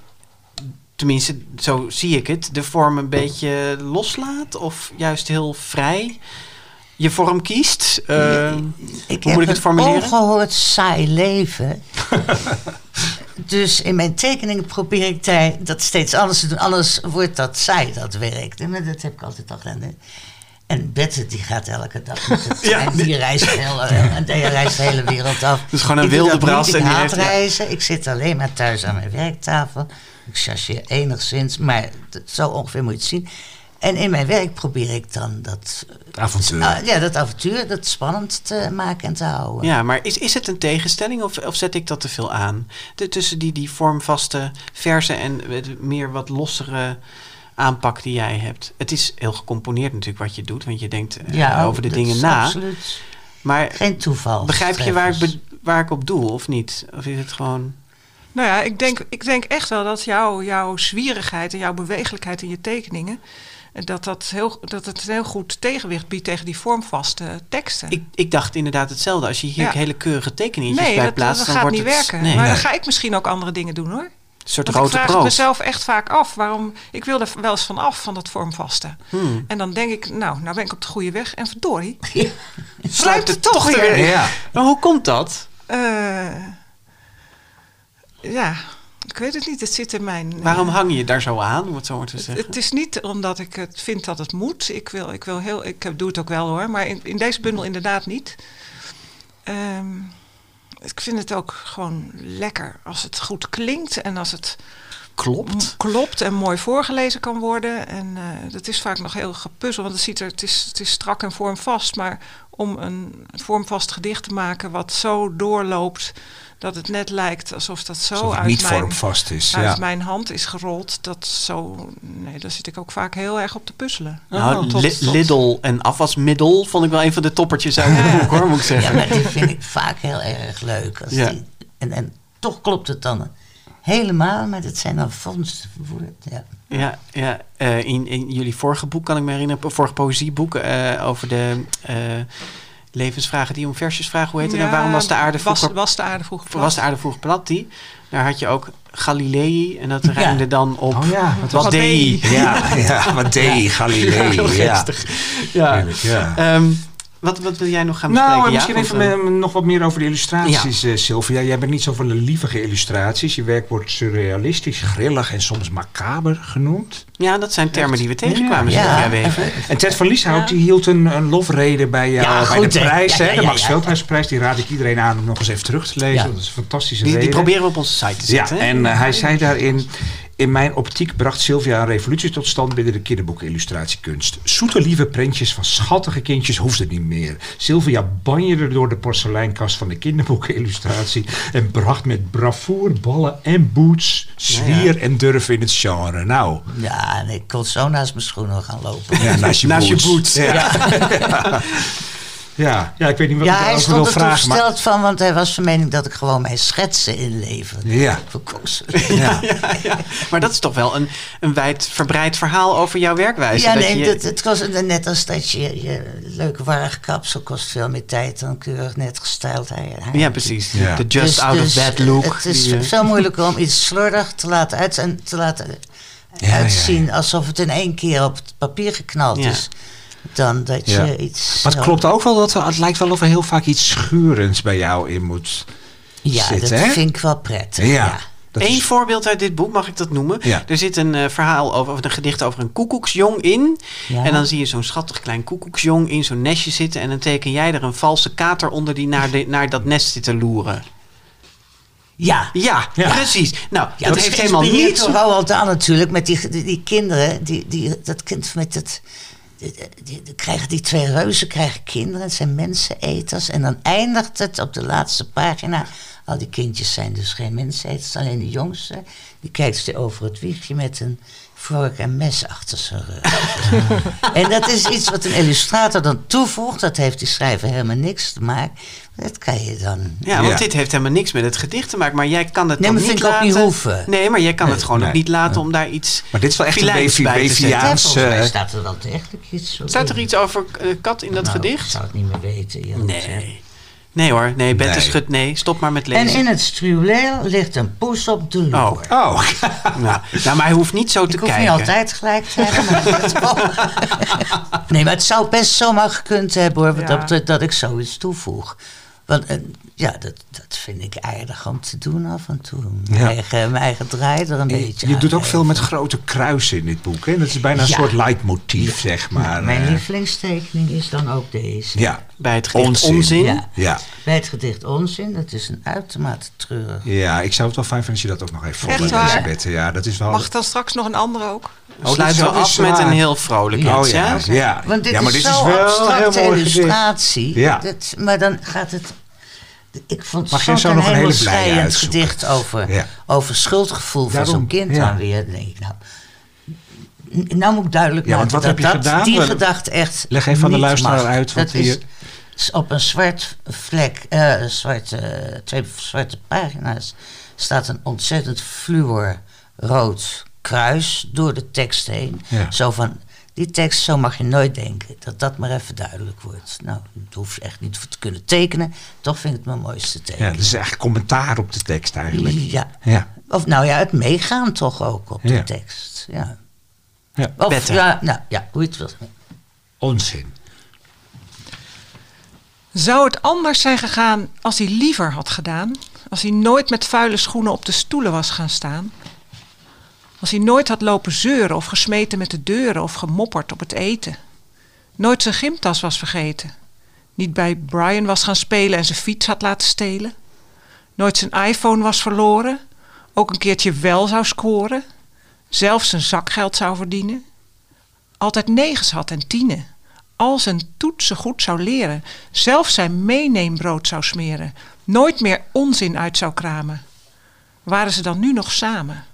Tenminste, zo zie ik het. De vorm een beetje loslaat. Of juist heel vrij je vorm kiest. Eh, Ik hoe heb moet ik het een formuleren? ongehoord saai leven. dus in mijn tekeningen probeer ik daar dat steeds anders te doen. Anders wordt dat saai, dat werk. En dat heb ik altijd al gedaan. En Bette die gaat elke dag met trein. Die reist, heel, en die reist de hele wereld af. Dus gewoon een Ik wilde bras Ik en haat reizen. Ik zit alleen maar thuis aan mijn werktafel. Ik chargeer enigszins, maar zo ongeveer moet je het zien. En in mijn werk probeer ik dan dat, Avontuur. ah, ja, dat avontuur, dat spannend te maken en te houden. Ja, maar is, is het een tegenstelling of, of zet ik dat te veel aan? De, tussen die, die vormvaste verse en het meer wat lossere aanpak die jij hebt. Het is heel gecomponeerd natuurlijk wat je doet, want je denkt eh, Ja, over de dingen na. Absoluut. Maar Geen toeval. begrijp je waar ik, waar ik op doe of niet? Of is het gewoon... Nou ja, ik denk, ik denk echt wel dat jouw, jouw zwierigheid en jouw bewegelijkheid in je tekeningen... eh, Dat, dat, heel, dat het een heel goed tegenwicht biedt tegen die vormvaste teksten. Ik, ik dacht inderdaad hetzelfde. Als je hier Ja. hele keurige tekeningetjes nee, bij dat, plaatst, dat dan gaat wordt niet het... werken. Nee, maar nee, dan ga ik misschien ook andere dingen doen hoor. een soort Want ik grote vraag het proos. mezelf echt vaak af. Waarom, ik wil er wel eens van af, van dat vormvaste. Hmm. En dan denk ik, nou, nou ben ik op de goede weg. En verdorie, Ja. sluit het toch weer. Ja. Maar hoe komt dat? Eh, ja, ik weet het niet. Het zit in mijn... eh, Waarom hang je daar zo aan, om het zo maar te zeggen? het is niet omdat ik het vind dat het moet. Ik, wil, ik, wil heel, ik doe het ook wel hoor, maar in, in deze bundel inderdaad niet. Ehm, ik vind het ook gewoon lekker als het goed klinkt en als het Klopt. klopt en mooi voorgelezen kan worden. En eh, dat is vaak nog heel gepuzzel, want het, ziet er, het, is, het is strak en vormvast. Maar om een vormvast gedicht te maken wat zo doorloopt dat het net lijkt alsof dat zo Alsof het uit niet mijn vormvast is. uit Ja. mijn hand is gerold. Dat zo, nee, daar zit ik ook vaak heel erg op te puzzelen. Nou, Tot- Li- tot- Lidl en afwasmiddel vond ik wel een van de toppertjes uit het boek, hoor, moet ik Ja, zeggen. maar die vind ik vaak heel erg leuk. Als Ja. die, en, en toch klopt het dan helemaal, maar het zijn dan vondsten. Ja. Ja, ja eh, in, in jullie vorige boek kan ik me herinneren, vorige poëzieboek eh, over de eh, levensvragen die om versjes vragen. Hoe heet het? Ja, nou? Waarom was de aarde vroeger, was de aarde vroeger plat? was de aarde vroeger plat? Die? Daar had je ook Galilei en dat rijmde dan op Oh ja, wat wat was dei. dei? Ja, ja, wat deed Galilei. Heel Ja, geestig. Ja. Heerlijk, ja. Ehm, wat, wat wil jij nog gaan bespreken? Nou, Ja, misschien even nog wat meer over de illustraties, eh, Sylvia. Jij bent niet zo van de lievige illustraties. Je werk wordt surrealistisch, grillig en soms macaber genoemd. Ja, dat zijn termen die we tegenkwamen, Ja. Ja. En Ted van Lieshout Ja. die hield een, een lofrede bij, jou, Ja, bij goed, de prijs, Ja, hè, ja, de ja, Max ja. Veldhuisprijs. Die raad ik iedereen aan om nog eens even terug te lezen. Ja. Dat is een fantastische Die, die proberen we op onze site te Ja, zetten. hè? en eh, hij zei daarin... In mijn optiek bracht Sylvia een revolutie tot stand binnen de kinderboeken-illustratiekunst. Zoete lieve prentjes van schattige kindjes hoefde niet meer. Sylvia banjerde door de porseleinkast van de kinderboeken-illustratie en bracht met bravoer ballen en boots, zwier en durf in het genre. Nou, ja, en ik kon zo naast mijn schoenen gaan lopen. ja, naast je Naast je boots. boots. Ja. Ja. ja, ik weet niet wat Ja, ik hij erover wil stond er toen vragen. Maar, versteld van, want hij was van mening dat ik gewoon mijn schetsen inleverde. ja, ja. ja, ja. Maar dat is toch wel een, een wijd verbreid verhaal over jouw werkwijze. Ja, dat nee, je, dat, het kost net als dat je, je leuke warrig kapsel kost veel meer tijd dan keurig net gestyled haar. ja, precies. Ja. De just Dus- out dus of bed look. Het is die, eh, zo moeilijk om iets slordig te laten uit en te laten ja, uitzien ja. alsof het in één keer op het papier geknald Ja. is. Dan dat Ja. je iets. Maar het zo- klopt ook wel dat er, het lijkt wel of er heel vaak iets schurends bij jou in moet Ja, zitten. dat hè? vind ik wel prettig. Ja. Ja. Dat Eén is- voorbeeld uit dit boek, mag ik dat noemen? Ja. Er zit een eh, verhaal over, of een gedicht over een koekoeksjong in. Ja. En dan zie je zo'n schattig klein koekoeksjong in zo'n nestje zitten. En dan teken jij er een valse kater onder die naar, de, naar dat nest zit te loeren. Ja. Ja, Ja. precies. Nou, Ja, dat is heeft helemaal niets... Roald Dahl natuurlijk met die, die, die kinderen, die, die, dat kind met het. Die, die- die krijgen die twee reuzen krijgen kinderen, het zijn menseneters. En dan eindigt het op de laatste pagina Al die kindjes zijn dus geen mensen. Het is alleen de jongste. Die kijkt over het wiegje met een vork en mes achter zijn rug. en dat is iets wat een illustrator dan toevoegt. Dat heeft die schrijver helemaal niks te maken. Dat kan je dan... Ja, want Ja. dit heeft helemaal niks met het gedicht te maken. Maar jij kan het Nee, dan maar niet vind ik ook laten. niet hoeven. Nee, maar jij kan het gewoon nee. ook niet laten om daar iets Maar dit is wel echt een Weviaans... volgens mij eh, staat er wel degelijk iets op. Staat er iets over eh, kat in dat Nou, Ik gedicht? zou het niet meer weten. Nee. Nee hoor, nee, Bette Nee. schudt nee. Stop maar met En lezen. in het struweel ligt een poes op de loer. Oh. Oh, Nou, nou, maar hij hoeft niet zo te Ik hoef kijken. niet altijd gelijk te hebben. Maar nee, maar het zou best zomaar gekund hebben hoor, Ja. dat, dat ik zoiets toevoeg. Want eh, ja, dat, dat vind ik aardig om te doen af en toe. Mijn, Ja. eigen, mijn eigen draai er een beetje je aan doet ook veel met grote kruisen in dit boek. Hè? Dat is bijna een Ja. soort leidmotief, zeg maar. Mijn eh. lievelingstekening is dan ook deze. ja, Bij het gedicht Onzin. onzin. Ja. ja. Bij het gedicht Onzin, dat is een uitermate treurig. ja, ik zou het wel fijn vinden als je dat ook nog even waar? Elisabeth. Ja, dat is wel... Mag dan straks nog een andere ook? Dit Sluiten is we af met een heel vrolijk Ja. iets, Oh ja, ja? ja. Want dit ja, maar is dit zo'n is wel een abstracte illustratie. Ja. Dat, maar dan gaat het... Ik vond Mag het zo nog een heel hele schrijend gedicht over, Ja. over schuldgevoel van zo'n kind ja. dan weer. Dan denk ik, nou, nou moet ik duidelijk Ja, want maken wat dat heb je dat, gedaan? die gedachte echt Leg even aan de luisteraar mag. uit, want Dat is hier- op een zwart vlek, eh, zwarte, twee zwarte pagina's staat een ontzettend fluorrood kruis door de tekst heen. Ja. Zo van, die tekst, zo mag je nooit denken. Dat dat maar even duidelijk wordt. Nou, dat hoef je echt niet voor te kunnen tekenen. Toch vind ik het mijn mooiste Ja, teken. dat is echt commentaar op de tekst eigenlijk. Ja. Ja. Of nou ja, het meegaan toch ook op de Ja. tekst. Ja. Ja. Of ja, nou ja, hoe je het wilt. Onzin. Zou het anders zijn gegaan als hij liever had gedaan? Als hij nooit met vuile schoenen op de stoelen was gaan staan? Als hij nooit had lopen zeuren of gesmeten met de deuren of gemopperd op het eten? Nooit zijn gymtas was vergeten? Niet bij Brian was gaan spelen en zijn fiets had laten stelen? Nooit zijn iPhone was verloren? Ook een keertje wel zou scoren? Zelf zijn zakgeld zou verdienen? Altijd negens had en tienen? Al zijn toetsen goed zou leren? Zelf zijn meeneembrood zou smeren? Nooit meer onzin uit zou kramen? Waren ze dan nu nog samen?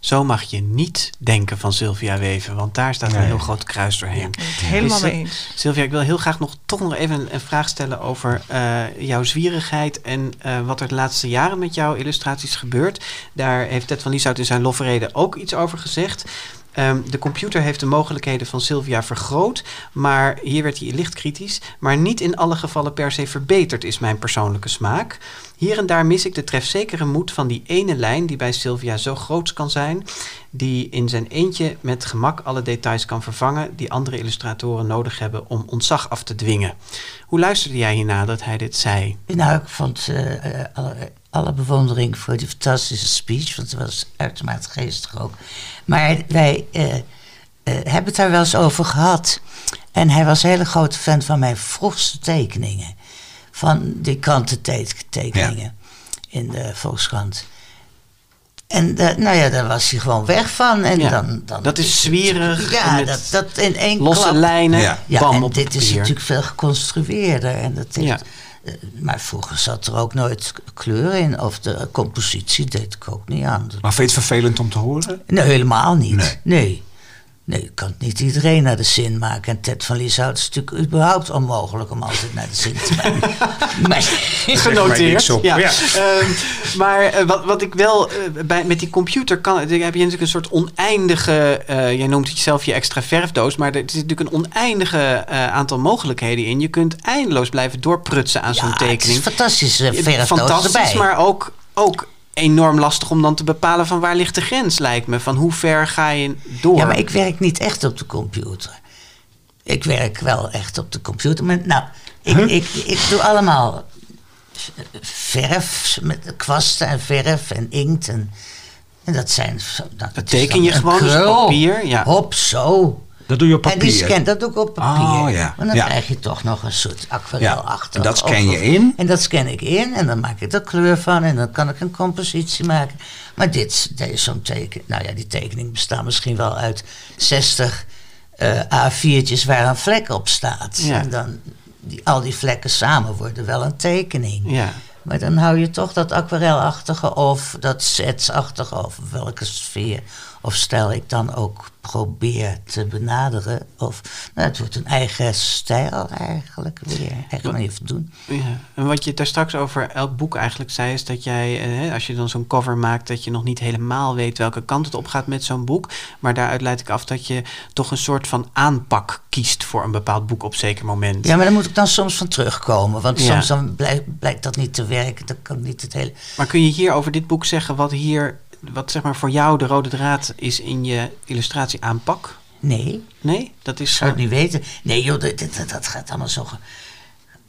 Zo mag je niet denken van Sylvia Weven, want daar staat een Nee. heel groot kruis doorheen. Het helemaal Dus, mee eh, eens. Sylvia, ik wil heel graag nog toch nog even een, een vraag stellen over eh, jouw zwierigheid en eh, wat er de laatste jaren met jouw illustraties gebeurt. Daar heeft Ted van Lieshout in zijn lofrede ook iets over gezegd. Ehm, de computer heeft de mogelijkheden van Sylvia vergroot, maar hier werd hij licht kritisch, maar niet in alle gevallen per se verbeterd is mijn persoonlijke smaak. Hier en daar mis ik de trefzekere moed van die ene lijn die bij Sylvia zo groot kan zijn, die in zijn eentje met gemak alle details kan vervangen die andere illustratoren nodig hebben om ontzag af te dwingen. Hoe luisterde jij hierna dat hij dit zei? Nou, ik vond eh, eh, alle, alle bewondering voor die fantastische speech, want het was uitermate geestig ook. Maar wij eh, eh, hebben het daar wel eens over gehad. En hij was een hele grote fan van mijn vroegste tekeningen. Van die krantentekeningen in de Volkskrant. En nou ja, daar was hij gewoon weg van. En Ja, dan, dan dat is zwierig Ja, dat, dat in één Losse klap. lijnen, Ja. Ja, bam en op dit is natuurlijk veel geconstrueerder. En dat heeft, Ja. Maar vroeger zat er ook nooit kleur in. Of de compositie deed ik ook niet aan. Maar vind je het vervelend om te horen? Nee, helemaal niet. Nee. Nee. Nee. ik kan niet iedereen naar de zin maken. En Ted van Lieshout is natuurlijk überhaupt onmogelijk om altijd naar de zin te maken. maar, mij genoteerd. niks op. Ja. Ja. Ehm, maar eh, wat, wat ik wel eh, bij, met die computer kan, heb je natuurlijk een soort oneindige. eh, jij noemt het jezelf je extra verfdoos, maar er zit natuurlijk een oneindige eh, aantal mogelijkheden in. Je kunt eindeloos blijven doorprutsen aan zo'n ja, het is tekening. fantastische Ja, verfdoos Fantastisch, erbij. maar ook, ook enorm lastig om dan te bepalen van waar ligt de grens, lijkt me. Van hoe ver ga je door? Ja, maar ik werk niet echt op de computer. Ik werk wel echt op de computer. Maar nou, ik, ik, ik doe allemaal verf, met kwasten en verf en inkt. En, en dat zijn... Dat is teken je gewoon dus papier, ja. Hop, zo. Dat doe je op En die papier. scan, dat doe ik op papier. Oh, ja. Maar dan Ja. krijg je toch nog een soort aquarelachtig. Ja, en dat scan je in? En dat scan ik in en dan maak ik er kleur van en dan kan ik een compositie maken. Maar dit, deze zo'n teken, nou ja, die tekening bestaat misschien wel uit 60 eh, A4'tjes waar een vlek op staat. Ja. En dan die, al die vlekken samen worden wel een tekening. Ja. Maar dan hou je toch dat aquarelachtige of dat setsachtige of welke sfeer of stijl ik dan ook probeer te benaderen. Of nou, het wordt een eigen stijl eigenlijk weer. Eigen manier van doen. Ja. En wat je daar straks over elk boek eigenlijk zei, is dat jij, eh, als je dan zo'n cover maakt, dat je nog niet helemaal weet welke kant het op gaat met zo'n boek. Maar daaruit leid ik af dat je toch een soort van aanpak kiest voor een bepaald boek op zeker moment. Ja, maar daar moet ik dan soms van terugkomen. Want Ja. soms dan blijkt, blijkt dat niet te werken. Dan kan niet het hele... Maar kun je hier over dit boek zeggen wat hier, wat zeg maar voor jou de rode draad is in je illustratie-aanpak? Nee, Nee, dat is. ik zou het niet weten. Nee joh, dat, dat, dat gaat allemaal zo...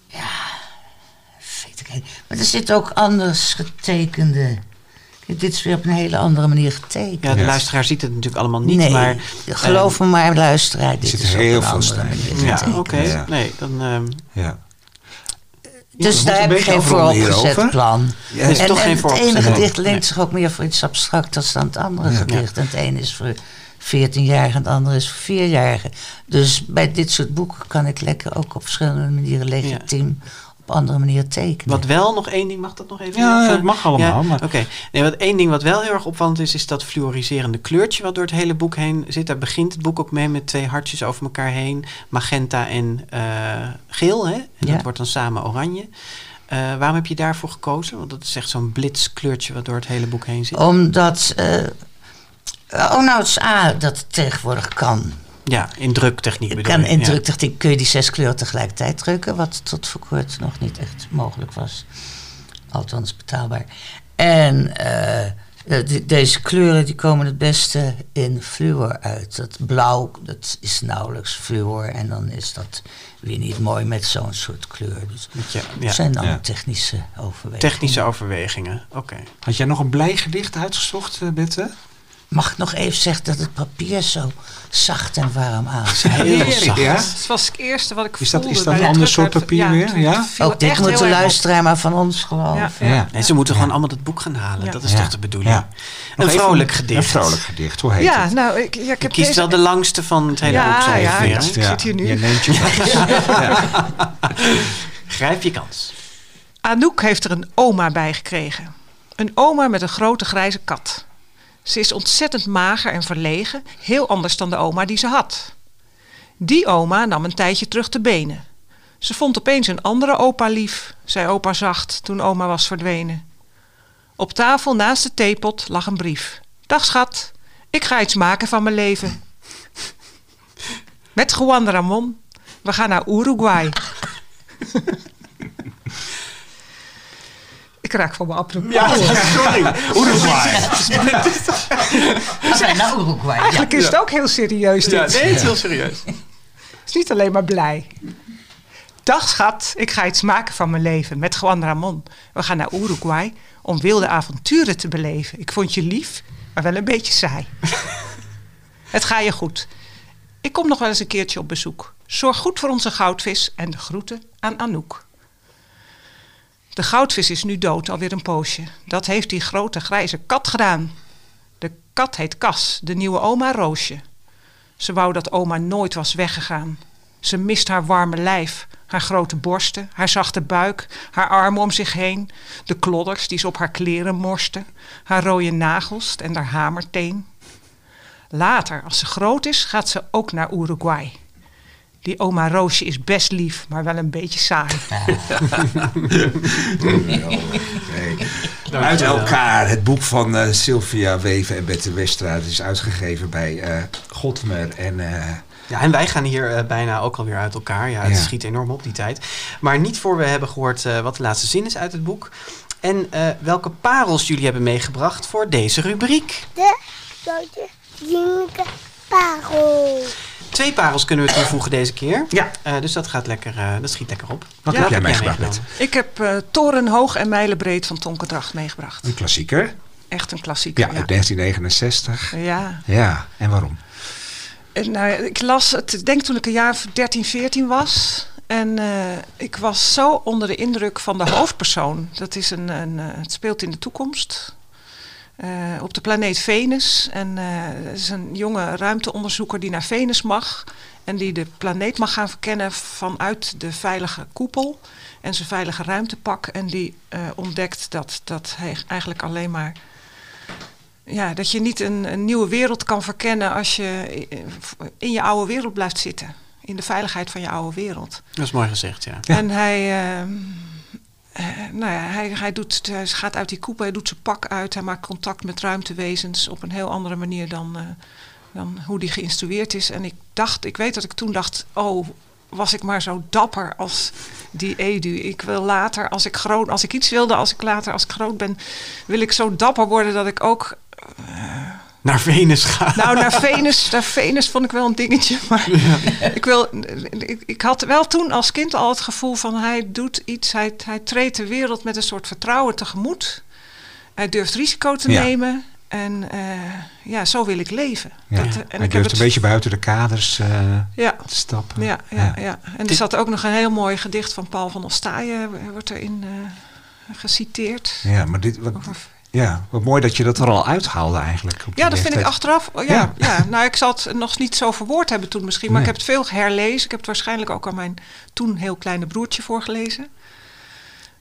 Ja, weet ik niet. Maar er zit ook anders getekende... Dit is weer op een hele andere manier getekend. Ja, de luisteraar ziet het natuurlijk allemaal niet, nee, maar. geloof me maar, luisteraar. Dit zit is op heel veel andere manier Ja, oké. Ja. Nee, dan. ehm, Ja. Dus daar heb ik een geen vooropgezet plan. Ja, en toch en geen het ene gedicht leent Nee. zich ook meer voor iets abstracts dan het andere Ja. gedicht. En het ene is voor 14-jarigen en het andere is voor 4-jarigen. Dus bij dit soort boeken kan ik lekker ook op verschillende manieren legitiem op andere manieren tekenen. Wat wel nog één ding, mag dat nog even? Ja, het mag allemaal, ja? maar- Oké. Nee, wat één ding wat wel heel erg opvallend is, is dat fluoriserende kleurtje wat door het hele boek heen zit. Daar begint het boek ook mee met twee hartjes over elkaar heen. Magenta en eh, geel, hè? En Ja. dat wordt dan samen oranje. Eh, waarom heb je daarvoor gekozen? Want dat is echt zo'n blitskleurtje wat door het hele boek heen zit. Omdat, eh, oh nou het is A, dat het tegenwoordig kan. Ja, in druktechniek bedoel kan ik. in ja. druktechniek kun je die zes kleuren tegelijkertijd drukken, wat tot voor kort nog niet echt mogelijk was. Althans betaalbaar. En eh, eh, de- deze kleuren die komen het beste in fluor uit. Dat blauw, dat is nauwelijks fluor. En dan is dat weer niet mooi met zo'n soort kleur. Dus je- dat ja. zijn dan Ja. technische overwegingen. Technische overwegingen. Oké. Had jij nog een blij gedicht uitgezocht, eh, Bette? Mag ik nog even zeggen dat het papier zo zacht en warm aanzet? Heel Heerlijk, zacht. ja? Dat was het eerste wat ik Is dat- voelde. is dat een de ander soort papier weer? Ja? Ook het dit moet de luisteraar maar van ons geloven. Ja, ja. Nee, ze moeten Ja. gewoon allemaal het boek gaan halen. Ja. Dat is Ja. toch de bedoeling? Ja. Een vrolijk gedicht. Een vrolijk gedicht, hoe heet Ja, het? nou, ik, ja, ik Je heb kiest deze- wel de langste van het hele boek zo Ja, ja, ja. Ik zit hier nu. Je neemt je Grijp je kans. Anouk heeft er een oma bij gekregen. Een oma met een grote grijze kat. Ze is ontzettend mager en verlegen, heel anders dan de oma die ze had. Die oma nam een tijdje terug de benen. Ze vond opeens een andere opa lief, zei opa zacht toen oma was verdwenen. Op tafel naast de theepot lag een brief. Dag schat, ik ga iets maken van mijn leven. Met Juan Ramon. We gaan naar Uruguay. Ik raak van mijn apropos. sorry. Uruguay. We zijn naar Uruguay. Ja. Eigenlijk is het ook heel serieus dit. Ja, nee, het is heel serieus. Het is niet alleen maar blij. Dag schat, ik ga iets maken van mijn leven met Juan Ramon. We gaan naar Uruguay om wilde avonturen te beleven. Ik vond je lief, maar wel een beetje saai. Het ga je goed. Ik kom nog wel eens een keertje op bezoek. Zorg goed voor onze goudvis en de groeten aan Anouk. De goudvis is nu dood, alweer een poosje. Dat heeft die grote grijze kat gedaan. De kat heet Cas, de nieuwe oma Roosje. Ze wou dat oma nooit was weggegaan. Ze mist haar warme lijf, haar grote borsten, haar zachte buik, haar armen om zich heen, de klodders die ze op haar kleren morste, haar rode nagels en haar hamerteen. Later, als ze groot is, gaat ze ook naar Uruguay. Die oma Roosje is best lief, maar wel een beetje saai. Uit elkaar, het boek van eh, Sylvia Weven en Bette Westra. Het is uitgegeven bij eh Godmer en... eh, Ja, en wij gaan hier bijna ook alweer uit elkaar. Ja, het Ja. schiet enorm op die tijd. Maar niet voor we hebben gehoord eh, wat de laatste zin is uit het boek. En eh, welke parels jullie hebben meegebracht voor deze rubriek. De grote parel. Twee parels kunnen we toevoegen deze keer. Ja. Eh, dus dat, gaat lekker, eh, dat schiet lekker op. Wat Ja. heb jij meegebracht? Ik heb eh, Torenhoog en Mijlenbreed van Tonke Dracht meegebracht. Een klassieker. Echt een klassieker. Ja, uit 1969. ja. Ja, en waarom? En, nou, ik las het, ik denk toen ik een jaar of 13, 14 was. En eh, ik was zo onder de indruk van de hoofdpersoon. Dat is een, een, eh, het speelt in de toekomst. Eh, op de planeet Venus. En eh, het is een jonge ruimteonderzoeker die naar Venus mag. En die de planeet mag gaan verkennen vanuit de veilige koepel en zijn veilige ruimtepak. En die eh, ontdekt dat, dat hij eigenlijk alleen maar. Ja, dat je niet een, een nieuwe wereld kan verkennen als je in je oude wereld blijft zitten. In de veiligheid van je oude wereld. Dat is mooi gezegd, ja. En hij, eh, eh, nou ja, hij, hij, doet, hij gaat uit die koepel, hij doet zijn pak uit, hij maakt contact met ruimtewezens op een heel andere manier dan, eh, dan hoe die geïnstrueerd is. En ik dacht, ik weet dat ik toen dacht, oh, was ik maar zo dapper als die Edu. Ik wil later, als ik groot, als ik iets wilde, als ik later, als ik groot ben, wil ik zo dapper worden dat ik ook. Naar Venus gaan. Nou, naar Venus, naar Venus vond ik wel een dingetje. Maar ik, wil, ik, ik, had wel toen als kind al het gevoel van hij doet iets, hij, hij treedt de wereld met een soort vertrouwen tegemoet. Hij durft risico te Ja. nemen. En uh, ja, zo wil ik leven. Ja. Dat, en en hij ik heb durft het, een beetje buiten de kaders eh, ja, te stappen. ja, ja, ja. En er zat ook nog een heel mooi gedicht van Paul van Ostaaien, wordt erin uh, geciteerd. Ja, maar dit, wat, Over ja, wat mooi dat je dat er al uithaalde eigenlijk. op Ja, dat vind ik achteraf. Ja, Ja. ja. nou, ik zal het nog niet zo verwoord hebben toen misschien, maar Nee. ik heb het veel herlezen. Ik heb het waarschijnlijk ook aan mijn toen heel kleine broertje voorgelezen.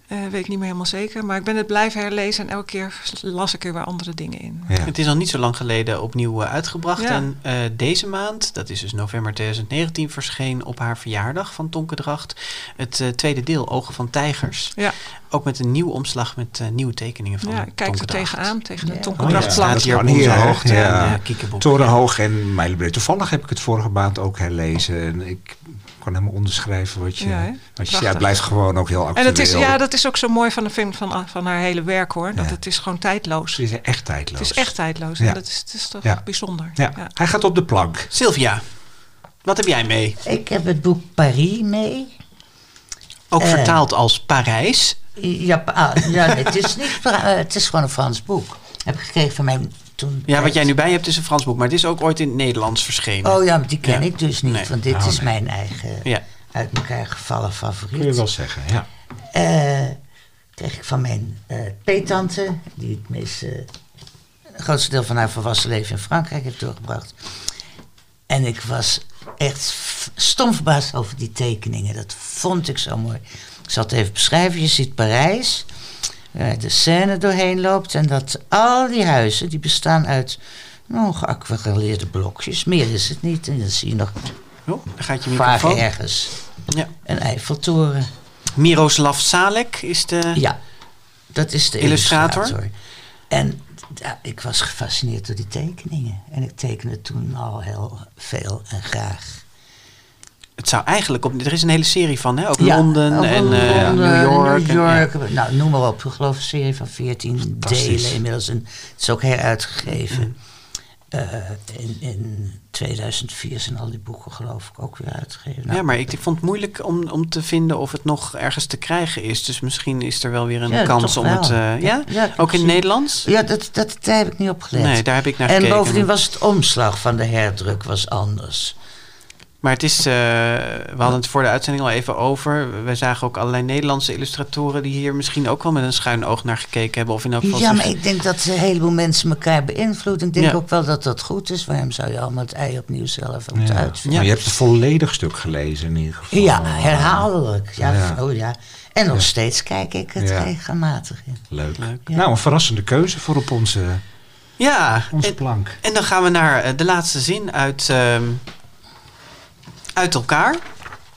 Eh, weet ik niet meer helemaal zeker. Maar ik ben het blijven herlezen en elke keer las ik er weer andere dingen in. Ja. Het is al niet zo lang geleden opnieuw eh, uitgebracht. Ja. En eh, deze maand, dat is dus november 2019, verscheen op haar verjaardag van Tonke Dracht het eh, tweede deel, Ogen van Tijgers. Ja, Ook met een nieuwe omslag met eh, nieuwe tekeningen van ja ik kijk Tonke er tegenaan, tegen de Ja. Oh, tonkendracht ja. Staat hier op onze hoogte. Ja. en. Torenhoog en Mijlenbreed. Toevallig heb ik het vorige maand ook herlezen. En ik kan helemaal onderschrijven wat je... Ja, wat je ja, het blijft gewoon ook heel En actueel. het is, ja, dat is ook zo mooi van, de film, van, van haar hele werk hoor. Dat Ja. het is gewoon tijdloos. Het is echt tijdloos. Het is echt tijdloos. Ja. En dat is, het is toch Ja. bijzonder. Ja. Ja. Hij gaat op de plank. Sylvia, wat heb jij mee? Ik heb het boek Paris mee. Ook Eh. vertaald als Parijs. Ja, ah, ja het, is niet, het is gewoon een Frans boek. Heb ik gekregen van mijn toen. Ja, wat jij nu bij hebt is een Frans boek, maar het is ook ooit in het Nederlands verschenen. Oh ja, maar die ken Ja. ik dus niet, Nee. want dit Oh, is nee. mijn eigen Ja. uit elkaar gevallen favoriet. Kun je wel zeggen, ja. Eh, kreeg ik van mijn eh peetante, die het meeste, het grootste deel van haar volwassen leven in Frankrijk heeft doorgebracht. En ik was echt stom verbaasd over die tekeningen. Dat vond ik zo mooi. Ik zal het even beschrijven. Je ziet Parijs, de Seine doorheen loopt. En dat al die huizen, die bestaan uit nou, geaquarelleerde blokjes. Meer is het niet. En dan zie je nog Oh, gaat je ergens Ja. een Eiffeltoren. Miroslav Salek is de... Ja, dat is de Illustrator? illustrator. En ja, ik was gefascineerd door die tekeningen. En ik tekende toen al heel veel en graag. Het zou eigenlijk op... Er is een hele serie van, hè? Ook Ja, Londen en eh, Londen, New York. New en- ja. York. Nou, noem maar op. Ik geloof een serie van 14 Fantastisch. delen inmiddels. En het is ook heruitgegeven. Mm. Eh, in, in 2004 zijn al die boeken geloof ik ook weer uitgegeven. Nou, Ja, maar ik, ik vond het moeilijk om, om te vinden of het nog ergens te krijgen is. Dus misschien is er wel weer een Ja, kans om wel. het... eh, ja? Ja, Ook in het Nederlands? Ja, dat, dat, daar heb ik niet op gelet. Nee, daar heb ik naar en gekeken. bovendien was het omslag van de herdruk was anders. Maar het is, eh, we hadden het voor de uitzending al even over. We zagen ook allerlei Nederlandse illustratoren die hier misschien ook wel met een schuin oog naar gekeken hebben. Of in elk geval Ja, maar ik denk dat een heleboel mensen elkaar beïnvloeden. Ik denk Ja. ook wel dat dat goed is. Waarom zou je allemaal het ei opnieuw zelf moeten Ja. uitvinden? Maar je hebt het volledig stuk gelezen in ieder geval. Ja, herhaaldelijk. Ja, Ja. Oh, ja. En nog steeds kijk ik het Ja. regelmatig in. Leuk. Leuk. Ja. Nou, een verrassende keuze voor op onze, Ja, onze en, plank. en dan gaan we naar eh, de laatste zin uit, ehm, uit elkaar.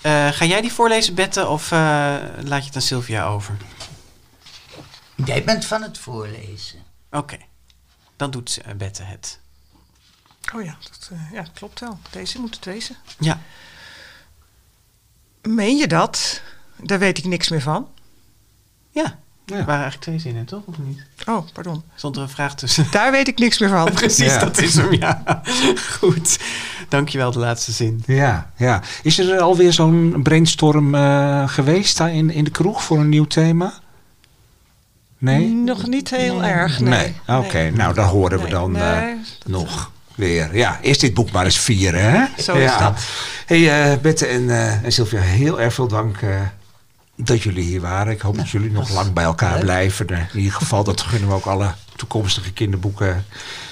Eh, ga jij die voorlezen, Bette, of eh, laat je het aan Sylvia over? Jij bent van het voorlezen. Oké, dan doet eh, Bette het. Oh ja, dat eh, ja, klopt wel. Deze moet het wezen. Ja, Meen je dat? Daar weet ik niks meer van. ja. Ja. Er waren eigenlijk twee zinnen, toch? Of niet? Oh, pardon. Stond er een vraag tussen? Daar weet ik niks meer van. Precies, Ja. dat is hem, ja. Goed. Dankjewel, de laatste zin. Ja, ja. Is er alweer zo'n brainstorm eh, geweest daar in, in de kroeg voor een nieuw thema? Nee? Nog niet heel erg, nee. Oké, nou dan horen we Nee, dan eh, nee, dat- nog weer. Ja, eerst dit boek maar eens vieren, hè? Zo is ja. dat. hey, eh, Bette en, eh, en Sylvia, heel erg veel dank eh, dat jullie hier waren. Ik hoop dat jullie nog lang bij elkaar leuk. blijven. In ieder geval, dat gunnen we ook alle toekomstige kinderboeken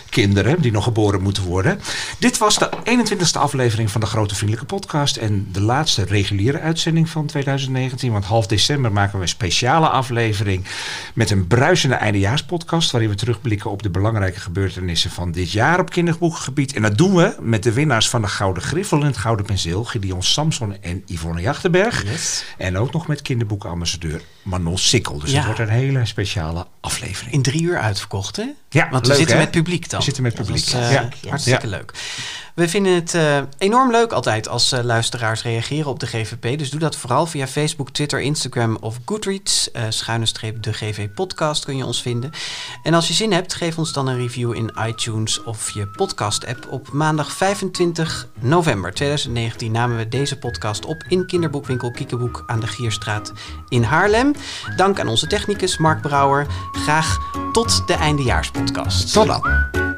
kinderen die nog geboren moeten worden. Dit was de 21ste aflevering van de Grote Vriendelijke Podcast. En de laatste reguliere uitzending van 2019. Want half december maken we een speciale aflevering met een bruisende eindejaarspodcast. Waarin we terugblikken op de belangrijke gebeurtenissen van dit jaar op kinderboekengebied. En dat doen we met de winnaars van de Gouden Griffel en het Gouden Penseel. Gideon Samson en Yvonne Jachtenberg. Yes. En ook nog met kinderboekenambassadeur Manon Sikkel. Dus Ja. het wordt een hele speciale aflevering. In drie uur uitverkocht, hè? Ja, Want we leuk, zitten hè? met publiek dan. We zitten met publiek. Dat is, eh, ja. Hartstikke leuk. We vinden het eh, enorm leuk altijd als eh, luisteraars reageren op de GVP. Dus doe dat vooral via Facebook, Twitter, Instagram of Goodreads. Eh, schuine streep de GV podcast kun je ons vinden. En als je zin hebt, geef ons dan een review in iTunes of je podcast app. Op maandag 25 november 2019 namen we deze podcast op in kinderboekwinkel Kiekeboek aan de Gierstraat in Haarlem. Dank aan onze technicus Mark Brouwer. Graag tot de eindejaarspodcast. Tot dan.